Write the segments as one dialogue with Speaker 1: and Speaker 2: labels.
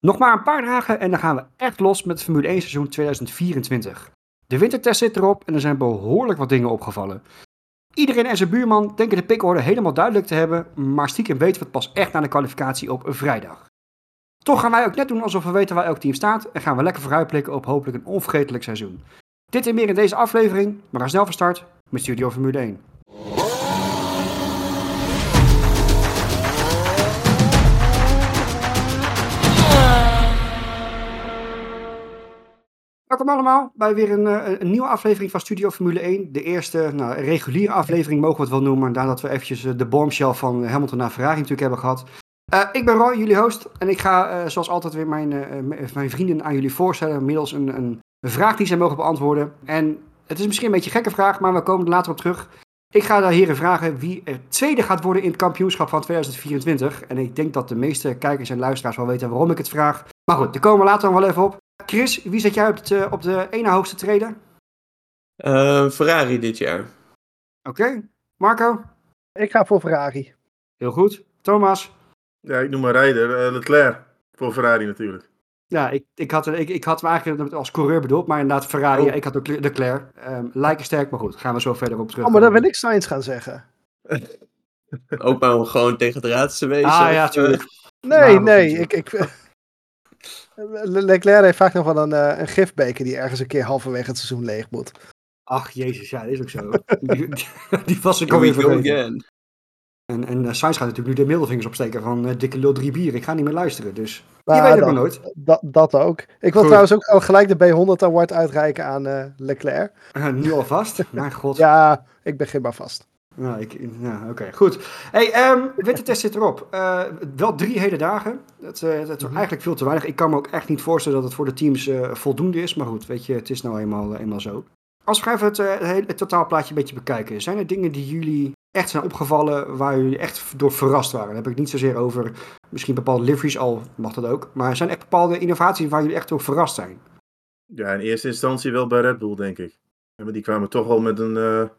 Speaker 1: Nog maar een paar dagen en dan gaan we echt los met het Formule 1 seizoen 2024. De wintertest zit erop en er zijn behoorlijk wat dingen opgevallen. Iedereen en zijn buurman denken de pickorde helemaal duidelijk te hebben, maar stiekem weten we het pas echt na de kwalificatie op een vrijdag. Toch gaan wij ook net doen alsof we weten waar elk team staat en gaan we lekker vooruitblikken op hopelijk een onvergetelijk seizoen. Dit en meer in deze aflevering, maar gaan snel van start met Studio Formule 1. Welkom allemaal bij weer een, eh, een nieuwe aflevering van Studio Formule 1. De eerste nou, reguliere aflevering mogen we het wel noemen, nadat we eventjes eh, de bombshell van Hamilton naar Ferrari natuurlijk hebben gehad. Uh, ik ben Roy, jullie host, en ik ga zoals altijd weer mijn, mijn vrienden aan jullie voorstellen, middels een, een, een, vraag die zij mogen beantwoorden. En het is misschien een beetje een gekke vraag, maar we komen er later op terug. Ik ga daar heren vragen wie er tweede gaat worden in het kampioenschap van 2024. En ik denk dat de meeste kijkers en luisteraars wel weten waarom ik het vraag. Maar goed, daar komen we later nog wel even op. Chris, wie zet jij op, het, op de ene hoogste treden?
Speaker 2: Ferrari dit jaar.
Speaker 1: Oké. Marco?
Speaker 3: Ik ga voor Ferrari.
Speaker 1: Heel goed. Thomas?
Speaker 4: Ja, ik noem maar rijder. Uh, Leclerc. Voor Ferrari natuurlijk.
Speaker 1: Ja, ik, ik, had, ik, ik had hem eigenlijk als coureur bedoeld, maar inderdaad Ferrari. Oh. Ik had ook Leclerc. Um, lijken sterk, maar goed. Gaan we zo verder op terug.
Speaker 3: Oh, maar dan wil ik Sainz gaan zeggen.
Speaker 2: ook maar om gewoon tegen de raad te wezen.
Speaker 1: Ah ja, natuurlijk.
Speaker 3: Nee, nou, nee. Ik, ik, Leclerc heeft vaak nog wel een, uh, een gifbeker die ergens een keer halverwege het seizoen leeg moet.
Speaker 1: Ach, jezus, ja, dat is ook zo. die, die was ik alweer vergeten. En, en uh, Sainz gaat natuurlijk nu de middelvingers opsteken van uh, dikke lul drie bier. Ik ga niet meer luisteren, dus nou, je weet het maar nooit.
Speaker 3: Dat, dat ook. Ik wil Goed. trouwens ook al gelijk de B100 Award uitreiken aan uh, Leclerc.
Speaker 1: nu alvast? Mijn god.
Speaker 3: Ja, ik begin maar vast.
Speaker 1: Nou, ik, ja, oké, goed. Hey, um, wintertest zit erop. Uh, wel drie hele dagen. Dat, uh, dat is mm-hmm. eigenlijk veel te weinig. Ik kan me ook echt niet voorstellen dat het voor de teams uh, voldoende is. Maar goed, weet je, het is nou eenmaal, eenmaal zo. Als we even het, het, het totaalplaatje een beetje bekijken. Zijn er dingen die jullie echt zijn opgevallen waar jullie echt door verrast waren? Dan heb ik niet zozeer over misschien bepaalde liveries, al mag dat ook. Maar zijn er echt bepaalde innovaties waar jullie echt door verrast zijn?
Speaker 4: Ja, in eerste instantie wel bij Red Bull, denk ik. Die kwamen toch wel met een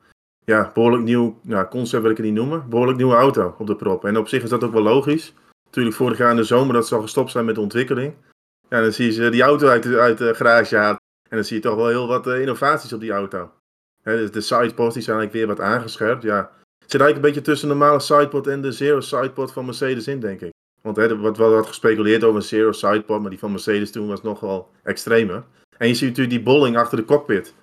Speaker 4: ja, behoorlijk nieuw concept wil ik het niet noemen. Behoorlijk nieuwe auto op de prop. En op zich is dat ook wel logisch. Natuurlijk vorig jaar in de zomer dat ze al gestopt zijn met de ontwikkeling. Ja, dan zie je die auto uit de, uit de garage halen. En dan zie je toch wel heel wat uh, innovaties op die auto. He, de sidepods zijn eigenlijk weer wat aangescherpt. Ja, zit eigenlijk een beetje tussen de normale sidepod en de zero sidepod van Mercedes in, denk ik. Want er wordt wel wat gespeculeerd over een zero sidepod, maar die van Mercedes toen was nog wel extremer. En je ziet natuurlijk die bolling achter de cockpit.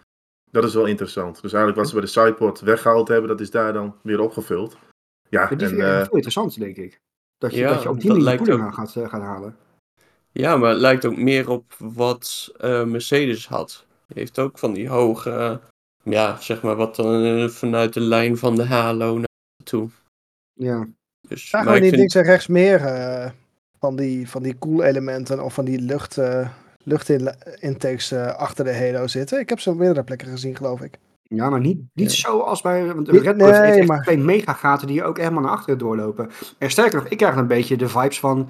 Speaker 4: Dat is wel interessant. Dus eigenlijk wat ze bij de sideport weggehaald hebben, dat is daar dan weer opgevuld. Ja,
Speaker 1: en, vind ik uh, veel interessant, denk ik. Dat je, ja, dat je op die manier ook... gaat, uh, gaat halen.
Speaker 2: Ja, maar het lijkt ook meer op wat uh, Mercedes had. Die heeft ook van die hoge, ja, zeg maar, wat dan vanuit de lijn van de halo naar toe.
Speaker 1: Ja.
Speaker 3: Dus, Zagen we niet vind... links en rechts meer van die, van die elementen of van die lucht luchtintakes uh, achter de Halo zitten. Ik heb ze op meerdere plekken gezien, geloof ik.
Speaker 1: Ja, maar niet, niet ja. zo als bij want Red Bull. Nee, heeft maar... twee megagaten die ook helemaal naar achteren doorlopen. En sterker nog, ik krijg een beetje de vibes van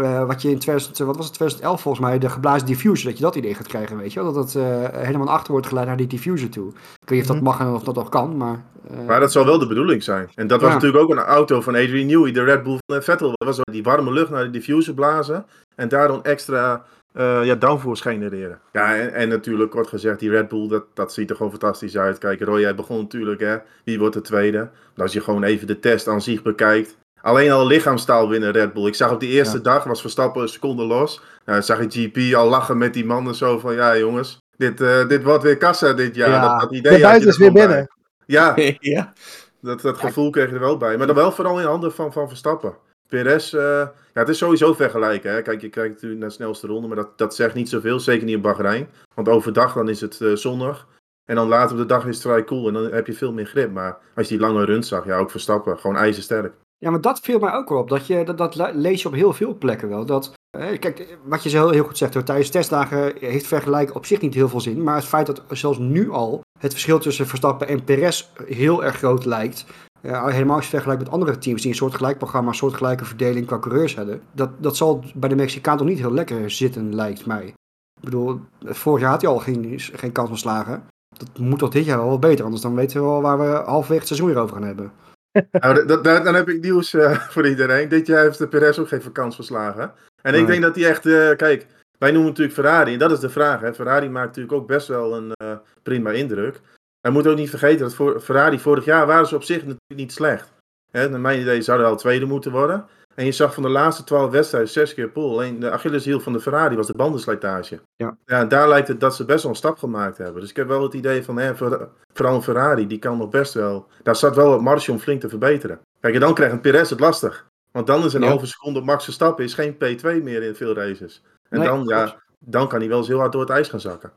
Speaker 1: uh, wat je in 2000, wat was het, 2011 volgens mij, de geblazen diffuser, dat je dat idee gaat krijgen, weet je wel? Dat het uh, helemaal naar achter wordt geleid naar die diffuser toe. Ik weet niet of dat mhm. mag en of dat ook kan, maar...
Speaker 4: Uh... Maar dat zal wel de bedoeling zijn. En dat was ja. natuurlijk ook een auto van Adrian Newey, de Red Bull van Vettel. Dat was die warme lucht naar de diffuser blazen en daar dan extra uh, ja, downforce genereren. Ja, en, en, natuurlijk, kort gezegd, die Red Bull, dat, dat ziet er gewoon fantastisch uit. Kijk, Roy, jij begon natuurlijk, hè. Wie wordt de tweede? Nou, als je gewoon even de test aan zich bekijkt. Alleen al lichaamstaal winnen Red Bull. Ik zag op die eerste ja. dag, was Verstappen een seconde los. Nou, zag ik GP al lachen met die mannen zo van, ja jongens, dit, uh, dit wordt weer kassa dit jaar. Ja. Dat, dat idee
Speaker 3: de buiten is weer binnen.
Speaker 4: Ja, ja. Dat, dat gevoel kreeg je er wel bij. Maar dan wel vooral in handen van, van Verstappen. Perez, uh, ja, het is sowieso vergelijken. Hè. Kijk, je kijkt natuurlijk naar de snelste ronde, maar dat, dat zegt niet zoveel. Zeker niet in Bahrein. Want overdag dan is het uh, zonnig. En dan later op de dag is het vrij cool en dan heb je veel meer grip. Maar als je die lange run zag, ja, ook Verstappen, gewoon ijzersterk.
Speaker 1: Ja, maar dat viel mij ook wel op. Dat, je, dat, dat lees je op heel veel plekken wel. Dat, eh, kijk, wat je zo heel goed zegt, hoor, tijdens testdagen heeft vergelijken op zich niet heel veel zin. Maar het feit dat zelfs nu al het verschil tussen Verstappen en Perez heel erg groot lijkt. Ja, helemaal als je vergelijkt met andere teams die een soortgelijk programma, een soortgelijke verdeling qua coureurs hebben. Dat, dat zal bij de Mexicaan toch niet heel lekker zitten, lijkt mij. Ik bedoel, vorig jaar had hij al geen, geen kans van slagen. Dat moet toch dit jaar wel wat beter, anders dan weten we wel waar we halverwege het seizoen weer over gaan hebben.
Speaker 4: Nou, dat, dat, dan heb ik nieuws uh, voor iedereen. Dit jaar heeft de Perez ook geen vakantie verslagen. En nee. ik denk dat hij echt, uh, kijk, wij noemen natuurlijk Ferrari, en dat is de vraag. Hè. Ferrari maakt natuurlijk ook best wel een uh, prima indruk. En moet ook niet vergeten dat voor Ferrari vorig jaar waren ze op zich natuurlijk niet slecht. Hè, naar mijn idee zouden al tweede moeten worden. En je zag van de laatste twaalf wedstrijden zes keer pole. Alleen de Achilleshiel van de Ferrari was de bandenslijtage.
Speaker 1: Ja.
Speaker 4: ja. Daar lijkt het dat ze best wel een stap gemaakt hebben. Dus ik heb wel het idee van, hè, vooral een Ferrari, die kan nog best wel... Daar staat wel wat marge om flink te verbeteren. Kijk, en dan krijgt een Perez het lastig. Want dan is een ja. halve seconde op max stappen is geen P2 meer in veel races. En nee, dan, ja, dan kan hij wel eens heel hard door het ijs gaan zakken.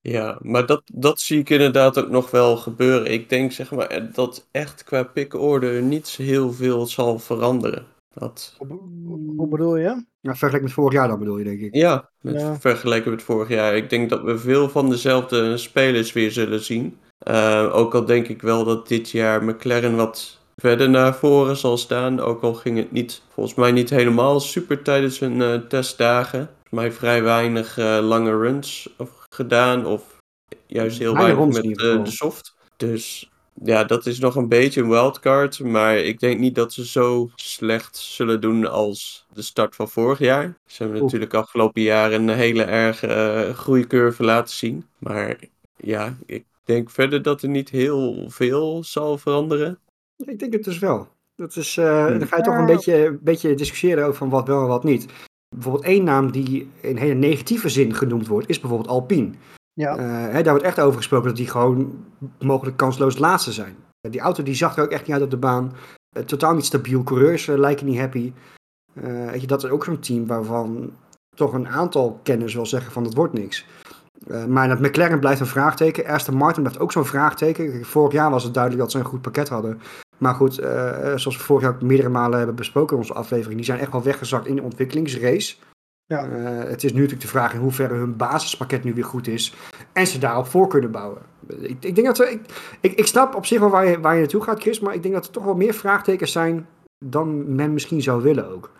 Speaker 2: Ja, maar dat, dat zie ik inderdaad ook nog wel gebeuren. Ik denk zeg maar dat echt qua pickorder niet heel veel zal veranderen. Dat...
Speaker 3: Hoe bedoel je?
Speaker 1: Ja, vergelijk met vorig jaar dan bedoel je, denk ik.
Speaker 2: Ja, met, ja. vergeleken met vorig jaar. Ik denk dat we veel van dezelfde spelers weer zullen zien. Uh, ook al denk ik wel dat dit jaar McLaren wat verder naar voren zal staan. Ook al ging het niet, volgens mij niet helemaal super tijdens hun uh, testdagen. Volgens mij vrij weinig uh, lange runs gedaan. Of juist heel weinig met de soft. Dus ja, dat is nog een beetje een wildcard. Maar ik denk niet dat ze zo slecht zullen doen als de start van vorig jaar. Ze hebben natuurlijk afgelopen jaren een hele erge uh, groeicurve laten zien. Maar ja, ik denk verder dat er niet heel veel zal veranderen.
Speaker 1: Ik denk het dus wel. Dat is, uh, Dan ga je toch een beetje, een beetje discussiëren over van wat wel en wat niet. Bijvoorbeeld één naam die in hele negatieve zin genoemd wordt, is bijvoorbeeld Alpine.
Speaker 3: Ja.
Speaker 1: Uh, hè, daar wordt echt over gesproken dat die gewoon mogelijk kansloos laatste zijn. Die auto die zag er ook echt niet uit op de baan. Uh, totaal niet stabiel. Coureurs lijken niet happy. weet je, dat is ook zo'n team waarvan toch een aantal kenners wel zeggen van dat wordt niks. maar dat McLaren blijft een vraagteken. Aston Martin blijft ook zo'n vraagteken. Vorig jaar was het duidelijk dat ze een goed pakket hadden. Maar goed, zoals we vorig jaar meerdere malen hebben besproken in onze aflevering, die zijn echt wel weggezakt in de ontwikkelingsrace.
Speaker 3: Ja.
Speaker 1: Uh, het is nu natuurlijk de vraag in hoeverre hun basispakket nu weer goed is. En ze daarop voor kunnen bouwen. Ik, ik denk dat ik, ik, ik snap op zich wel waar je, waar je naartoe gaat, Chris. Maar ik denk dat er toch wel meer vraagtekens zijn dan men misschien zou willen ook.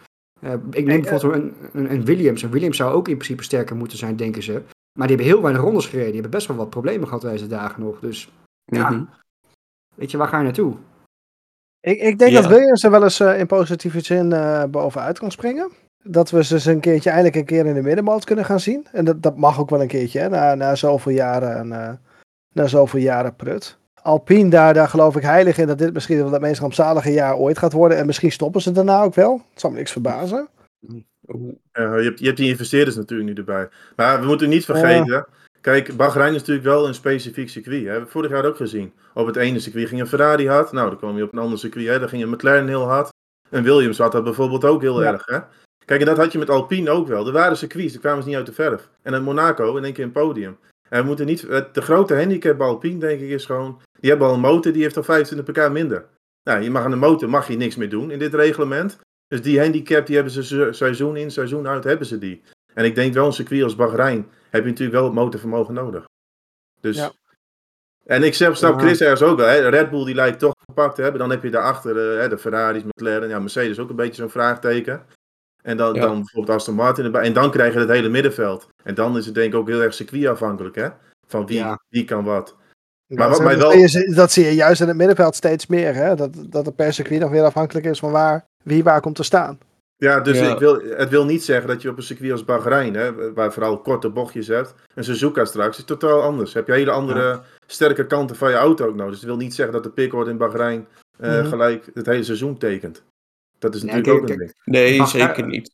Speaker 1: Uh, ik neem bijvoorbeeld een, een, een, Williams. Een Williams zou ook in principe sterker moeten zijn, denken ze. Maar die hebben heel weinig rondes gereden. Die hebben best wel wat problemen gehad deze dagen nog. Dus ja, mm -hmm. weet je, waar ga je naartoe?
Speaker 3: Ik, ik denk ja. dat Williams er wel eens uh, in positieve zin uh, bovenuit kan springen dat we ze eens een keertje eindelijk een keer in de middenmoot kunnen gaan zien. En dat, dat mag ook wel een keertje, hè, na, na zoveel jaren en uh, na zoveel jaren prut. Alpine, daar, daar geloof ik heilig in dat dit misschien wel het meest rampzalige jaar ooit gaat worden. En misschien stoppen ze daarna ook wel. Het zal me niks verbazen.
Speaker 4: Je, hebt, je hebt die investeerders natuurlijk nu erbij. Maar we moeten niet vergeten. Kijk, Bahrein is natuurlijk wel een specifiek circuit. Hè. We hebben vorig jaar ook gezien. Op het ene circuit ging een Ferrari hard. Nou, dan kwam je op een ander circuit. Hè. Dan ging een McLaren heel hard. En Williams had dat bijvoorbeeld ook heel ja. erg. Hè. Kijk, en dat had je met Alpine ook wel. Er waren circuits, daar kwamen ze niet uit de verf. En in Monaco in één keer een podium. En we moeten niet, de grote handicap bij Alpine, denk ik, is gewoon... Die hebben al een motor, die heeft al 25 pk minder. Nou, je mag aan de motor mag je niks meer doen in dit reglement. Dus die handicap, die hebben ze seizoen in, seizoen uit, hebben ze die. En ik denk wel een circuit als Bahrein, heb je natuurlijk wel het motorvermogen nodig. Dus... Ja. En ik snap Chris ergens ook wel. Hè? Red Bull die lijkt toch gepakt te hebben. Dan heb je daarachter uh, de Ferraris, McLaren. Ja, Mercedes ook een beetje zo'n vraagteken. En dan, ja. dan bijvoorbeeld Aston Martin erbij. En dan krijg je het hele middenveld. En dan is het denk ik ook heel erg circuitafhankelijk, hè? Van wie, ja. wie kan wat.
Speaker 3: Maar wat mij wel... Dat zie, je, dat zie je juist in het middenveld steeds meer, hè? Dat, dat het per circuit nog weer afhankelijk is van waar, wie waar komt te staan.
Speaker 4: Ja, dus ja. Ik wil, het wil niet zeggen dat je op een circuit als Bahrein, hè, waar vooral korte bochtjes hebt, een Suzuka straks, is totaal anders. Heb je hele andere ja. sterke kanten van je auto ook nodig. Dus het wil niet zeggen dat de pickord in Bahrein uh, mm -hmm. gelijk het hele seizoen tekent. Dat is natuurlijk nee, ook een ding.
Speaker 2: Nee, Bahrein, zeker niet.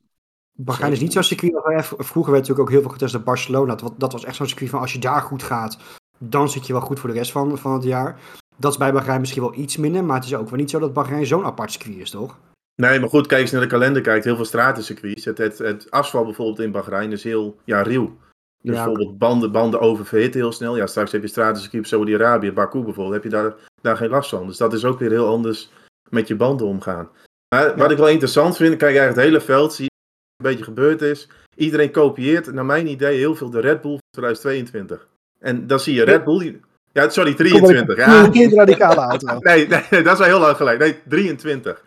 Speaker 1: Bahrein is niet zo'n circuit. Vroeger werd natuurlijk ook heel veel getest op Barcelona. Dat, dat was echt zo'n circuit van als je daar goed gaat, dan zit je wel goed voor de rest van, van het jaar. Dat is bij Bahrein misschien wel iets minder, maar het is ook wel niet zo dat Bahrein zo'n apart circuit is, toch?
Speaker 4: Nee, maar goed, kijk eens naar de kalender. Kijkt heel veel stratencircuits. Het, het, het asfalt bijvoorbeeld in Bahrein is heel ja, ruw. Dus ja, bijvoorbeeld banden, banden oververhitten heel snel. Ja, straks heb je stratencircuit op Saudi-Arabië, Baku bijvoorbeeld. Heb je daar, daar geen last van. Dus dat is ook weer heel anders met je banden omgaan. Maar ja. wat ik wel interessant vind, kijk eigenlijk het hele veld, zie je een beetje gebeurd is. Iedereen kopieert, naar mijn idee, heel veel de Red Bull 2022. En dan zie je Red Bull, ja, sorry, 23. Ja.
Speaker 3: Een radicale auto.
Speaker 4: nee, nee, nee, dat is wel heel lang geleden. Nee, 23.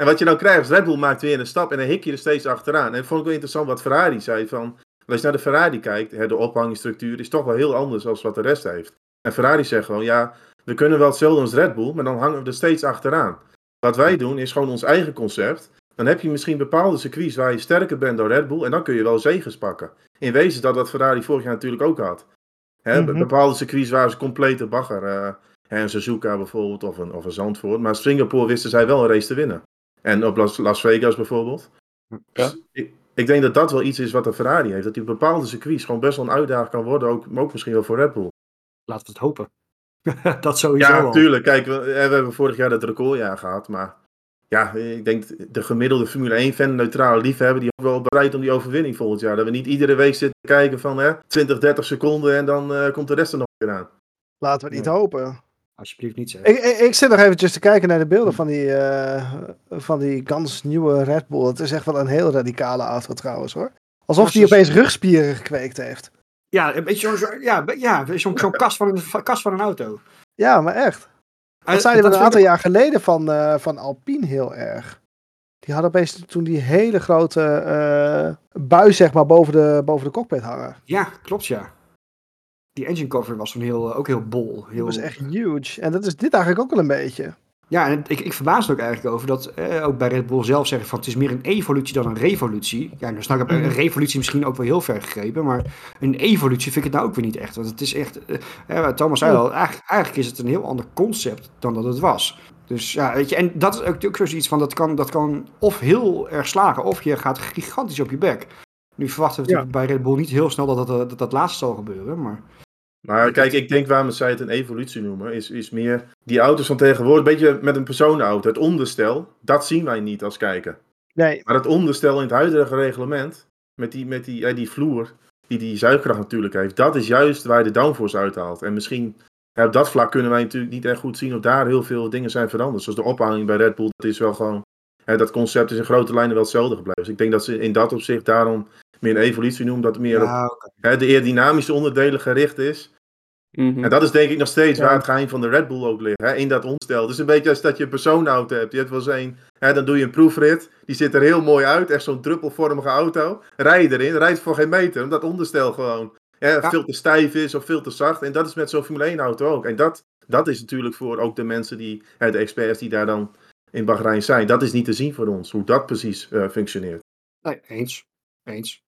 Speaker 4: En wat je dan krijgt, is Red Bull maakt weer een stap en dan hik je er steeds achteraan. En dat vond ik wel interessant wat Ferrari zei van, als je naar de Ferrari kijkt, de ophangingstructuur is toch wel heel anders dan wat de rest heeft. En Ferrari zegt gewoon, ja, we kunnen wel hetzelfde als Red Bull, maar dan hangen we er steeds achteraan. Wat wij doen is gewoon ons eigen concept. Dan heb je misschien bepaalde circuits waar je sterker bent dan Red Bull. En dan kun je wel zegens pakken. In wezen dat wat Ferrari vorig jaar natuurlijk ook had. Hè,
Speaker 3: Mhm.
Speaker 4: Bepaalde circuits waren ze complete bagger. eh hè, een Suzuka bijvoorbeeld of een, of een Zandvoort. Maar Singapore wisten zij wel een race te winnen. En op Las, Las Vegas bijvoorbeeld.
Speaker 2: Ja.
Speaker 4: Dus ik, ik denk dat dat wel iets is wat de Ferrari heeft. Dat die bepaalde circuits gewoon best wel een uitdaging kan worden. Ook, maar ook misschien wel voor Red Bull.
Speaker 1: Laten we het hopen. dat sowieso
Speaker 4: Ja,
Speaker 1: al.
Speaker 4: tuurlijk. Kijk, we, we hebben vorig jaar dat recordjaar gehad. Maar ja, ik denk de gemiddelde Formule 1-fan, neutrale liefhebber, die ook wel bereid om die overwinning volgend jaar. Dat we niet iedere week zitten kijken van hè, 20, 30 seconden en dan eh, komt de rest er nog weer aan.
Speaker 3: Laten we het niet
Speaker 1: Ja.
Speaker 3: hopen.
Speaker 1: Alsjeblieft niet zeg.
Speaker 3: Ik, ik, ik zit nog eventjes te kijken naar de beelden van die, eh, van die gans nieuwe Red Bull. Het is echt wel een heel radicale auto trouwens hoor. Alsof
Speaker 1: ze-
Speaker 3: opeens rugspieren gekweekt heeft.
Speaker 1: Ja, een beetje zo'n zo, ja, ja, zo'n zo'n kast, van een, kast van een auto.
Speaker 3: Ja, maar echt. Dat zeiden we
Speaker 1: dat
Speaker 3: een aantal
Speaker 1: ik-
Speaker 3: jaar geleden van, eh, van Alpine heel erg. Die hadden opeens toen die hele grote eh bui zeg maar boven de, boven de cockpit hangen.
Speaker 1: Ja, klopt ja. Die engine cover was toen heel, ook heel bol.
Speaker 3: Dat was echt huge. En dat is dit eigenlijk ook wel een beetje.
Speaker 1: Ja, en ik, ik verbaas er ook eigenlijk over dat eh, ook bij Red Bull zelf zeggen van het is meer een evolutie dan een revolutie. Ja, nu snap ik een
Speaker 3: Mhm.
Speaker 1: revolutie misschien ook wel heel ver gegrepen, maar een evolutie vind ik het nou ook weer niet echt. Want het is echt, eh, eh, Thomas zei al, eigenlijk, eigenlijk is het een heel ander concept dan dat het was. Dus ja, weet je, en dat is ook, ook zoiets van dat kan, dat kan of heel erg slagen of je gaat gigantisch op je bek. Nu verwachten we
Speaker 3: Ja.
Speaker 1: natuurlijk bij Red Bull niet heel snel dat dat, dat, dat laatste zal gebeuren, maar...
Speaker 4: Maar kijk, ik denk waarom zij het een evolutie noemen, is, is meer die auto's van tegenwoordig, een beetje met een personenauto. Het onderstel, dat zien wij niet als kijker.
Speaker 3: Nee,
Speaker 4: Maar het onderstel in het huidige reglement, met die, met die, eh, die vloer, die die zuigkracht natuurlijk heeft, dat is juist waar je de downforce uithaalt. En misschien ja, op dat vlak kunnen wij natuurlijk niet echt goed zien of daar heel veel dingen zijn veranderd. Zoals de ophouding bij Red Bull, dat is wel gewoon, hè, dat concept is in grote lijnen wel hetzelfde gebleven. Dus ik denk dat ze in dat opzicht daarom meer een evolutie noemen, dat meer op hè, de aerodynamische onderdelen gericht is.
Speaker 2: Mhm.
Speaker 4: En dat is denk ik nog steeds
Speaker 3: Ja.
Speaker 4: waar het geheim van de Red Bull ook ligt. Hè? In dat omstel. Het is een beetje als dat je een personenauto hebt. Je hebt wel eens een, hè, dan doe je een proefrit. Die ziet er heel mooi uit. Echt zo'n druppelvormige auto. Rij je erin, rijdt voor geen meter. Omdat het onderstel gewoon hè,
Speaker 1: Ja.
Speaker 4: veel te stijf is of veel te zacht. En dat is met zo'n Formule 1 auto ook. En dat, dat is natuurlijk voor ook de mensen die, hè, de experts die daar dan in Bahrein zijn. Dat is niet te zien voor ons. Hoe dat precies eh, functioneert.
Speaker 1: Nee, eens. Eens.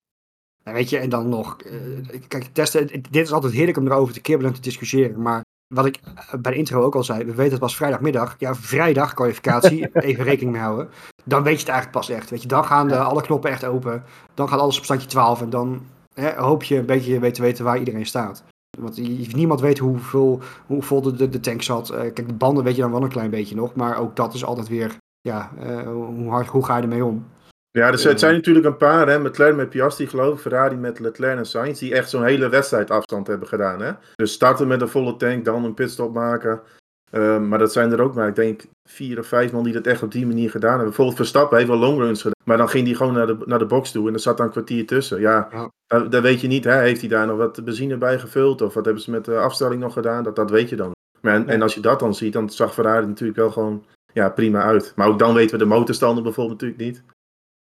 Speaker 1: En weet je, en dan nog, eh, kijk, testen, dit is altijd heerlijk om erover te kibbelen en te discussiëren, maar wat ik eh, bij de intro ook al zei, we weten het was vrijdagmiddag, ja, vrijdag kwalificatie, even rekening mee houden, dan weet je het eigenlijk pas echt, weet je, dan gaan de, alle knoppen echt open, dan gaat alles op standje 12 en dan hè, hoop je een beetje weet te weten waar iedereen staat. Want niemand weet hoeveel, hoe vol de, de, de tank zat. Eh, kijk, de banden weet je dan wel een klein beetje nog, maar ook dat is altijd weer, ja, hoe, hard, hoe ga je ermee om?
Speaker 4: Ja, dus het zijn natuurlijk een paar, hè, McLaren met Piastri geloof ik, Ferrari met Leclerc en Sainz, die echt zo'n hele wedstrijd afstand hebben gedaan. Hè? Dus starten met een volle tank, dan een pitstop maken. Ehm, maar dat zijn er ook maar, ik denk, vier of vijf man die dat echt op die manier gedaan hebben. Bijvoorbeeld Verstappen heeft wel longruns gedaan, maar dan ging hij gewoon naar de, naar de box toe en er zat dan een kwartier tussen. Ja,
Speaker 1: Ja.
Speaker 4: Dat, dat weet je niet, hè? heeft hij daar nog wat benzine bij gevuld of wat hebben ze met de afstelling nog gedaan? Dat, dat weet je dan. Maar en, en als je dat dan ziet, dan zag Ferrari natuurlijk wel gewoon ja, prima uit. Maar ook dan weten we de motorstanden bijvoorbeeld natuurlijk niet.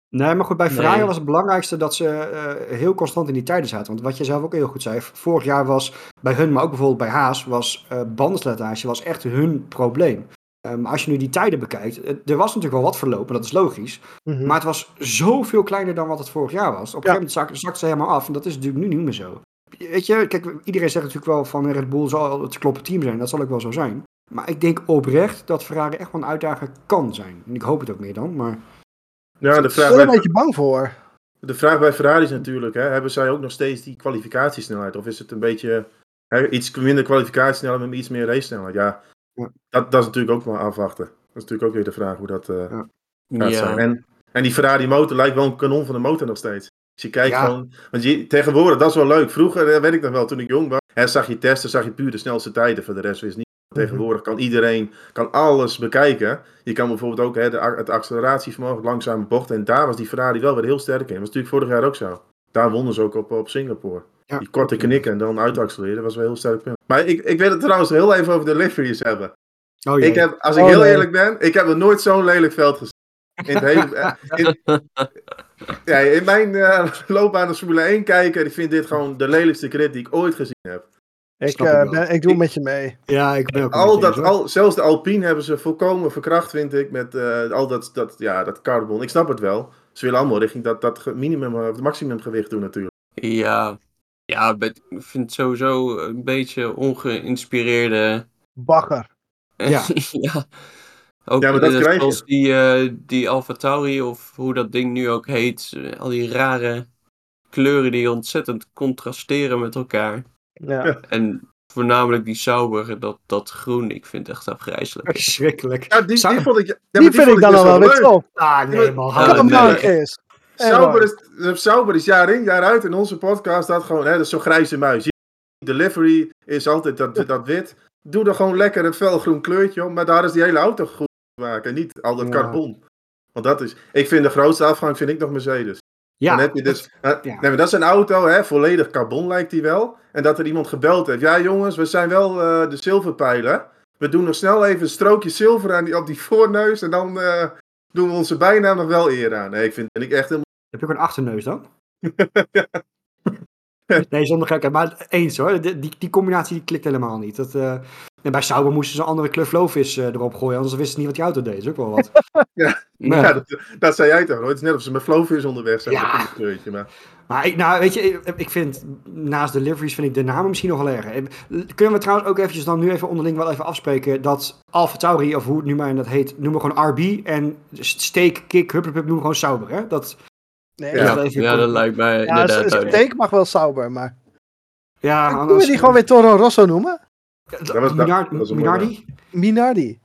Speaker 1: Nee, maar goed, bij Ferrari
Speaker 2: Nee.
Speaker 1: was het belangrijkste dat ze eh, heel constant in die tijden zaten. Want wat je zelf ook heel goed zei, vorig jaar was bij hun, maar ook bijvoorbeeld bij Haas, was bandenslijtage was echt hun probleem. Eh, maar als je nu die tijden bekijkt, er was natuurlijk wel wat verlopen, dat is logisch.
Speaker 3: Mhm.
Speaker 1: Maar het was zoveel kleiner dan wat het vorig jaar was. Op een
Speaker 3: Ja.
Speaker 1: gegeven moment zak- zakte ze helemaal af en dat is natuurlijk nu niet meer zo. Weet je, kijk, iedereen zegt natuurlijk wel van Red Bull zal het kloppen team zijn. Dat zal ook wel zo zijn. Maar ik denk oprecht dat Ferrari echt wel een uitdager kan zijn. En ik hoop het ook meer dan, maar...
Speaker 4: Ja, de
Speaker 3: Ik
Speaker 4: vraag
Speaker 3: ben er een
Speaker 4: bij,
Speaker 3: beetje bang voor.
Speaker 4: de vraag bij Ferrari is natuurlijk, hè, hebben zij ook nog steeds die kwalificatiesnelheid? Of is het een beetje hè, iets minder kwalificatiesnelheid met iets meer race snelheid? Ja,
Speaker 1: Ja.
Speaker 4: Dat, dat is natuurlijk ook maar afwachten. Dat is natuurlijk ook weer de vraag hoe dat eh, gaat
Speaker 2: ja.
Speaker 4: zijn. En, en die Ferrari motor lijkt wel een kanon van de motor nog steeds. Als je kijkt
Speaker 1: Ja.
Speaker 4: gewoon, want je, tegenwoordig, dat is wel leuk. Vroeger, eh, weet ik nog wel, toen ik jong was, hè, zag je testen, zag je puur de snelste tijden. Voor de rest wist niet. Tegenwoordig kan iedereen kan alles bekijken. Je kan bijvoorbeeld ook hè, de, het acceleratievermogen, langzame bochten. En daar was die Ferrari wel weer heel sterk in. Dat was natuurlijk vorig jaar ook zo. Daar wonnen ze ook op, op Singapore.
Speaker 1: Ja.
Speaker 4: Die korte knikken en dan uitaccelereren, was wel een heel sterk punt. Maar ik, ik wil het trouwens heel even over de liveries hebben.
Speaker 1: Oh.
Speaker 4: Ik heb, als ik
Speaker 3: Oh,
Speaker 4: heel
Speaker 3: nee.
Speaker 4: eerlijk ben, ik heb nog nooit zo'n lelijk veld gezien. In, het hele, in, ja, in mijn eh, loopbaan als Formule 1 kijker, ik vind dit gewoon de lelijkste grid die ik ooit gezien heb.
Speaker 3: Ik, eh, ben, ik doe met je mee.
Speaker 1: Ja, ik ben ook
Speaker 4: Al dat,
Speaker 1: eens,
Speaker 4: al, zelfs de Alpine hebben ze volkomen verkracht, vind ik, met eh, al dat, dat, ja, dat carbon. Ik snap het wel. Ze willen allemaal richting dat, dat minimum, of het maximumgewicht doen natuurlijk.
Speaker 2: Ja, ja ik vind het sowieso een beetje ongeïnspireerde.
Speaker 3: Bagger.
Speaker 1: Ja.
Speaker 2: ja. Ook
Speaker 4: Ja, maar dat
Speaker 2: eh,
Speaker 4: krijg je.
Speaker 2: zoals die, eh die Alpha Tauri, of hoe dat ding nu ook heet. eh, Al die rare kleuren die ontzettend contrasteren met elkaar.
Speaker 3: Ja.
Speaker 2: En voornamelijk die Sauber, dat, dat groen, ik vind het echt afgrijzelijk.
Speaker 1: Verschrikkelijk.
Speaker 4: Ja, die,
Speaker 1: Zou-
Speaker 4: die vond ik, ja, maar
Speaker 3: die vind ik dan
Speaker 4: dus
Speaker 3: al wel weer top.
Speaker 1: Ah, nee, man. Op.
Speaker 2: nee.
Speaker 3: Hey,
Speaker 4: Sauber is, Sauber is jaar in, jaar uit in onze podcast dat gewoon, hè, dat is zo'n grijze muis. Delivery is altijd dat, dat wit. Doe er gewoon lekker een felgroen kleurtje om, maar daar is die hele auto goed te maken. En niet al dat
Speaker 1: Ja.
Speaker 4: carbon. Want dat is, ik vind de grootste afgang vind ik nog Mercedes.
Speaker 1: Ja,
Speaker 4: Dan heb je dus,
Speaker 1: ja.
Speaker 4: nee, maar dat is een auto, hè, volledig carbon lijkt die wel. En dat er iemand gebeld heeft. Ja jongens, we zijn wel eh, de zilverpijlen. We doen nog snel even een strookje zilver aan die, op die voorneus. En dan eh, doen we onze bijnaam nog wel eer aan. Nee, ik vind, vind ik echt helemaal...
Speaker 1: Heb je ook een achterneus dan? nee, zonder gekheid. Maar eens hoor. Die, die, die combinatie die klikt helemaal niet. Dat, eh, en bij Sauber moesten ze een andere kleur flovis eh, erop gooien. Anders wisten ze niet wat die auto deed. Dat is ook wel wat.
Speaker 2: Ja.
Speaker 4: Ja, dat, dat zei jij toch? hoor. Het is net of ze met Flowvis onderweg zijn.
Speaker 1: Ja.
Speaker 4: met een kleurtje, maar...
Speaker 1: Maar ik, nou, weet je, ik, vind naast deliveries vind ik de namen misschien nog wel erger. Kunnen we trouwens ook eventjes dan nu even onderling wel even afspreken dat Alfa Tauri, of hoe het nu maar dat heet, noemen we gewoon RB en steak, kick, hupplepup noemen we gewoon Sauber, hè? Dat,
Speaker 3: Nee,
Speaker 4: Ja.
Speaker 1: dat
Speaker 2: Ja, dat lijkt mij
Speaker 3: Ja,
Speaker 2: inderdaad
Speaker 3: s-
Speaker 2: duidelijk.
Speaker 3: steak mag wel Sauber, maar...
Speaker 1: ja,
Speaker 3: Kunnen we die gewoon weer Toro Rosso noemen?
Speaker 1: Dat
Speaker 4: was- dat-
Speaker 1: Minardi?
Speaker 4: dat was
Speaker 1: Minardi?
Speaker 3: Minardi.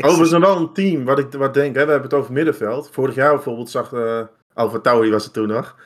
Speaker 4: Overigens nog wel een team, wat ik wat denk, hè, we hebben het over middenveld. Vorig jaar bijvoorbeeld zag uh, Alfa Tauri was het toen nog.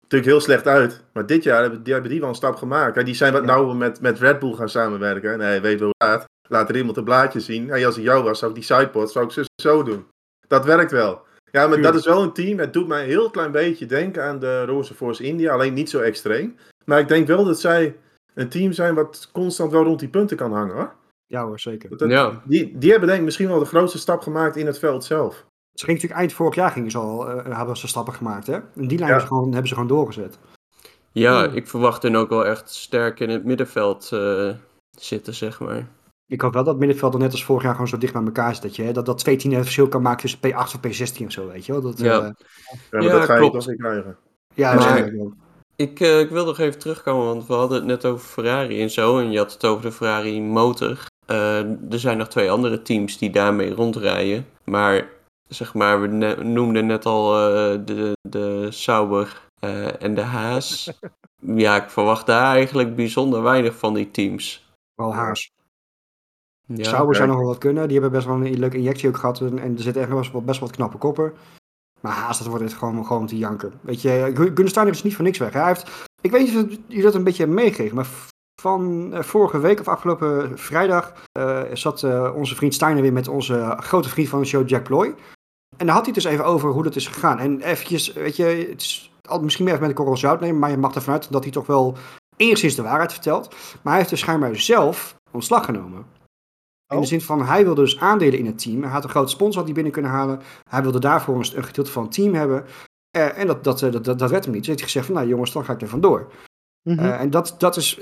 Speaker 4: Natuurlijk heel slecht uit. Maar dit jaar hebben die, hebben die wel een stap gemaakt. Hè. Die zijn wat
Speaker 1: Ja.
Speaker 4: nauwer met, met Red Bull gaan samenwerken. Nee, weet wel gaat. Laat er iemand een blaadje zien. Hey, als ik jou was, zou ik die sidepod zou ik zo, zo doen. Dat werkt wel. Ja, maar
Speaker 1: Tuurlijk.
Speaker 4: dat is wel een team. Het doet mij een heel klein beetje denken aan de Roze Force India. Alleen niet zo extreem. Maar ik denk wel dat zij een team zijn wat constant wel rond die punten kan hangen hoor.
Speaker 1: Ja hoor, zeker.
Speaker 4: Dat- dat-
Speaker 2: Ja.
Speaker 4: die, die hebben denk ik misschien wel de grootste stap gemaakt in het veld zelf.
Speaker 1: Ze gingen natuurlijk eind vorig jaar gingen ze al, eh, hebben ze stappen gemaakt, hè? En die lijn
Speaker 4: Ja.
Speaker 1: hebben, ze gewoon, hebben ze gewoon doorgezet.
Speaker 2: Ja,
Speaker 1: Hmm.
Speaker 2: ik verwacht hen ook wel echt sterk in het middenveld eh, zitten, zeg maar.
Speaker 1: Ik hoop wel dat het middenveld dan net als vorig jaar gewoon zo dicht bij elkaar zit. Dat je hè, dat, dat twee tienen verschil kan maken tussen P8 of P16 of zo, weet je wel. Dat,
Speaker 2: Ja.
Speaker 1: eh,
Speaker 4: Ja, maar
Speaker 2: Ja,
Speaker 4: dat ga je
Speaker 2: klopt.
Speaker 4: krijgen.
Speaker 1: ja,
Speaker 2: Maar-
Speaker 1: zeker wel.
Speaker 2: Ik, eh, ik wil nog even terugkomen, want we hadden het net over Ferrari en zo. En je had het over de Ferrari motor. Eh, er zijn nog twee andere teams die daarmee rondrijden. Maar zeg maar, we ne- noemden net al eh, de, de Sauber eh, en de Haas. ja, ik verwacht daar eigenlijk bijzonder weinig van die teams.
Speaker 1: Wel haars.
Speaker 2: Ja,
Speaker 1: Sauber zou nog wel wat kunnen. Die hebben best wel een leuke injectie ook gehad. En, en er zitten echt best wel, best wel wat knappe koppen. Maar Haas, dat wordt echt gewoon, gewoon te janken. Weet je, Gun- Gunnar Steiner is niet voor niks weg. Hij heeft, ik weet niet of jullie dat een beetje meegekregen. Maar van eh, vorige week of afgelopen vrijdag eh, zat eh, onze vriend Steiner weer met onze grote vriend van de show, Jack Ploy. En daar had hij het dus even over hoe dat is gegaan. En eventjes, weet je, het is misschien meer even met de korrel zout nemen. Maar je mag ervan uit dat hij toch wel enigszins de waarheid vertelt. Maar hij heeft dus schijnbaar zelf ontslag genomen. In de
Speaker 3: Oh.
Speaker 1: zin van, hij wilde dus aandelen in het team. Hij had een grote sponsor had hij binnen kunnen halen. Hij wilde daarvoor een, een gedeelte van het team hebben. Eh, en dat, dat, eh, dat, dat, dat werd hem niet. Dus heeft hij gezegd van, nou jongens, dan ga ik er vandoor. Eh, en dat, dat is...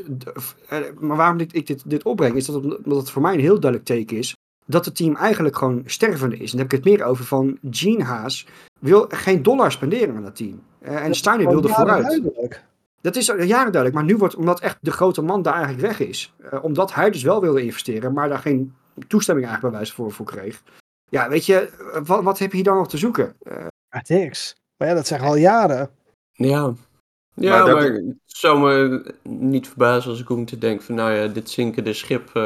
Speaker 1: maar waarom ik, ik dit, dit opbreng, is dat het, omdat het voor mij een heel duidelijk teken is... dat het team eigenlijk gewoon stervende is. En daar heb ik het meer over van Gene Haas... wil geen dollar spenderen aan dat team. Eh, en Steiner wilde vooruit.
Speaker 3: duidelijk.
Speaker 1: Dat is al jaren duidelijk, maar nu wordt, omdat echt de grote man daar eigenlijk weg is, eh, omdat hij dus wel wilde investeren, maar daar geen toestemming eigenlijk bij wijze voor, voor kreeg. Ja, weet je, eh, wat, wat heb je hier dan nog te zoeken? Eh,
Speaker 3: Ja, niks. Maar ja, dat zeggen we al jaren.
Speaker 2: Ja, ja
Speaker 4: Maar
Speaker 2: maar,
Speaker 4: dat-
Speaker 2: het zou me niet verbazen als ik ook moet denken van, nou ja, dit zinkende schip eh,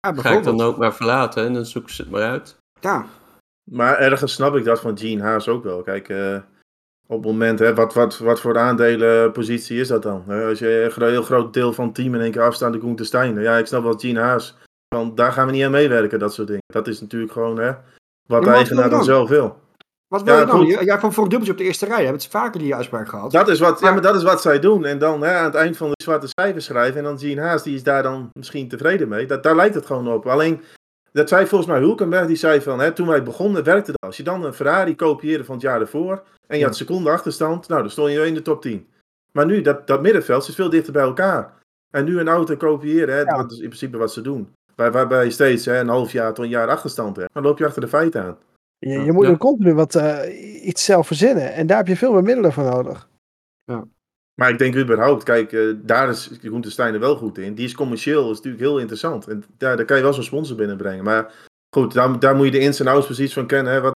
Speaker 1: ja,
Speaker 2: ga ik dan ook maar verlaten en dan zoeken ze het maar uit.
Speaker 1: Ja,
Speaker 4: Maar ergens snap ik dat van Gene Haas ook wel. Kijk, eh, op het moment, hè, wat, wat, wat voor aandelenpositie is dat dan? Als je een heel groot deel van het team in één keer afstaat, de Steiner. Ja, ik snap wel Gene Haas. Want daar gaan we niet aan meewerken, dat soort dingen. Dat is natuurlijk gewoon hè, wat de eigenaar dan zelf wil.
Speaker 1: wat wil
Speaker 4: Ja,
Speaker 1: je dan?
Speaker 4: goed.
Speaker 1: Jij kwam voor een dubbeltje op de eerste rij, hebt het vaker die uitspraak gehad.
Speaker 4: Dat is wat, ja,
Speaker 1: Maar-
Speaker 4: maar dat is wat zij doen. En dan hè, aan het eind van de zwarte cijfers schrijven. En dan Gene Haas, die is daar dan misschien tevreden mee. Dat, daar lijkt het gewoon op. Alleen, dat zei volgens mij Hulkenberg, die zei van, hè, toen wij begonnen werkte dat. Als je dan een Ferrari kopieerde van het jaar ervoor. En je had seconde achterstand, nou dan stond je in de top 10. Maar nu, dat, dat middenveld zit veel dichter bij elkaar. En nu een auto kopiëren, hè,
Speaker 3: Ja.
Speaker 4: dat is in principe wat ze doen. Waar, waarbij je steeds hè, een half jaar tot een jaar achterstand hebt. Dan loop je achter de feiten aan.
Speaker 3: Je, je moet
Speaker 2: Ja.
Speaker 3: dan continu wat, eh, iets zelf verzinnen. En daar heb je veel meer middelen voor nodig.
Speaker 4: Maar ik denk überhaupt, kijk, eh, daar is Groentestein er wel goed in. Die is commercieel, is natuurlijk heel interessant. En daar, daar kan je wel zo'n sponsor binnenbrengen. Maar goed, daar, daar moet je de ins en outs precies van kennen. Hè. Wat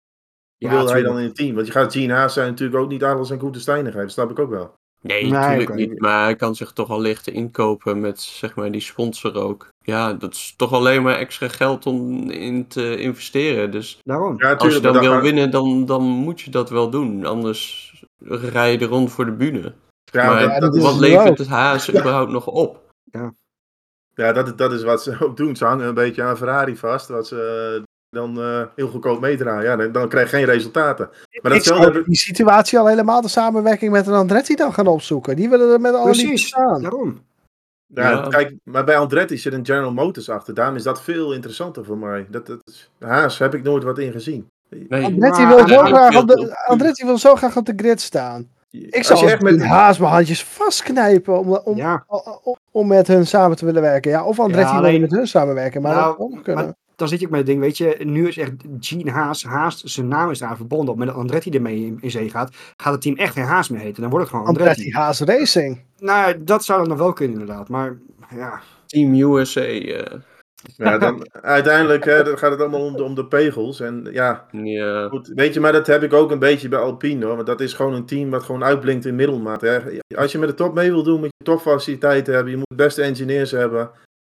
Speaker 1: Ja,
Speaker 4: wil hij dan in het team? Want je gaat Gene Haas zijn natuurlijk ook niet alles aan Groentestein geven. Dat snap ik ook wel.
Speaker 2: Nee,
Speaker 1: Nee,
Speaker 2: natuurlijk niet. Maar hij kan zich toch al licht inkopen met zeg maar die sponsor ook. Ja, dat is toch alleen maar extra geld om in te investeren. Dus
Speaker 1: Daarom.
Speaker 4: Ja,
Speaker 2: als je dan wil winnen, dan, dan moet je dat wel doen. Anders rij je er rond voor de bühne.
Speaker 4: Ja,
Speaker 2: maar
Speaker 4: dat,
Speaker 3: ja,
Speaker 4: dat
Speaker 3: dat
Speaker 4: is,
Speaker 2: wat levert het Haas überhaupt nog op?
Speaker 4: ja dat, dat is wat ze ook doen. Ze hangen een beetje aan Ferrari vast. Wat ze eh, dan eh, heel goedkoop meedraaien. Ja, dan, dan krijg je geen resultaten. Maar
Speaker 3: ik zou die situatie al helemaal de samenwerking met een Andretti dan gaan opzoeken. Die willen er met alle
Speaker 1: Precies,
Speaker 3: staan.
Speaker 1: daarom.
Speaker 4: Ja,
Speaker 2: Ja.
Speaker 4: kijk, maar bij Andretti zit een General Motors achter. Daarom is dat veel interessanter voor mij. Dat, dat is, Haas heb ik nooit wat in gezien.
Speaker 2: Nee,
Speaker 3: Andretti
Speaker 1: Maar
Speaker 3: wil, zo graag op de, Andretti wil zo graag op de grid staan. Ik
Speaker 4: Als
Speaker 3: zou
Speaker 4: echt met
Speaker 3: Haas mijn handjes vastknijpen om, om,
Speaker 1: Ja,
Speaker 3: om, om met hun samen te willen werken. Ja, of Andretti
Speaker 1: Ja,
Speaker 3: wil
Speaker 1: alleen-
Speaker 3: met hun samenwerken, maar
Speaker 1: Nou,
Speaker 3: dat kunnen.
Speaker 1: maar dan zit je ook met het ding, weet je, nu is echt Gene Haas, Haas, zijn naam is daar verbonden. Op het moment dat Andretti ermee in, in zee gaat, gaat het team echt geen Haas meer heten. Dan wordt het gewoon Andretti.
Speaker 3: Andretti Haas Racing.
Speaker 1: Nou, ja, dat zou dan nog wel kunnen inderdaad, maar ja.
Speaker 2: Team USA. eh,
Speaker 4: Ja, dan, uiteindelijk hè, dan gaat het allemaal om de, om de pegels. En ja,
Speaker 2: ja.
Speaker 4: goed. Weet je, maar dat heb ik ook een beetje bij Alpine hoor. Want dat is gewoon een team wat gewoon uitblinkt in middelmaat. Hè. Als je met de top mee wil doen, moet je topfaciliteiten hebben. Je moet de beste engineers hebben.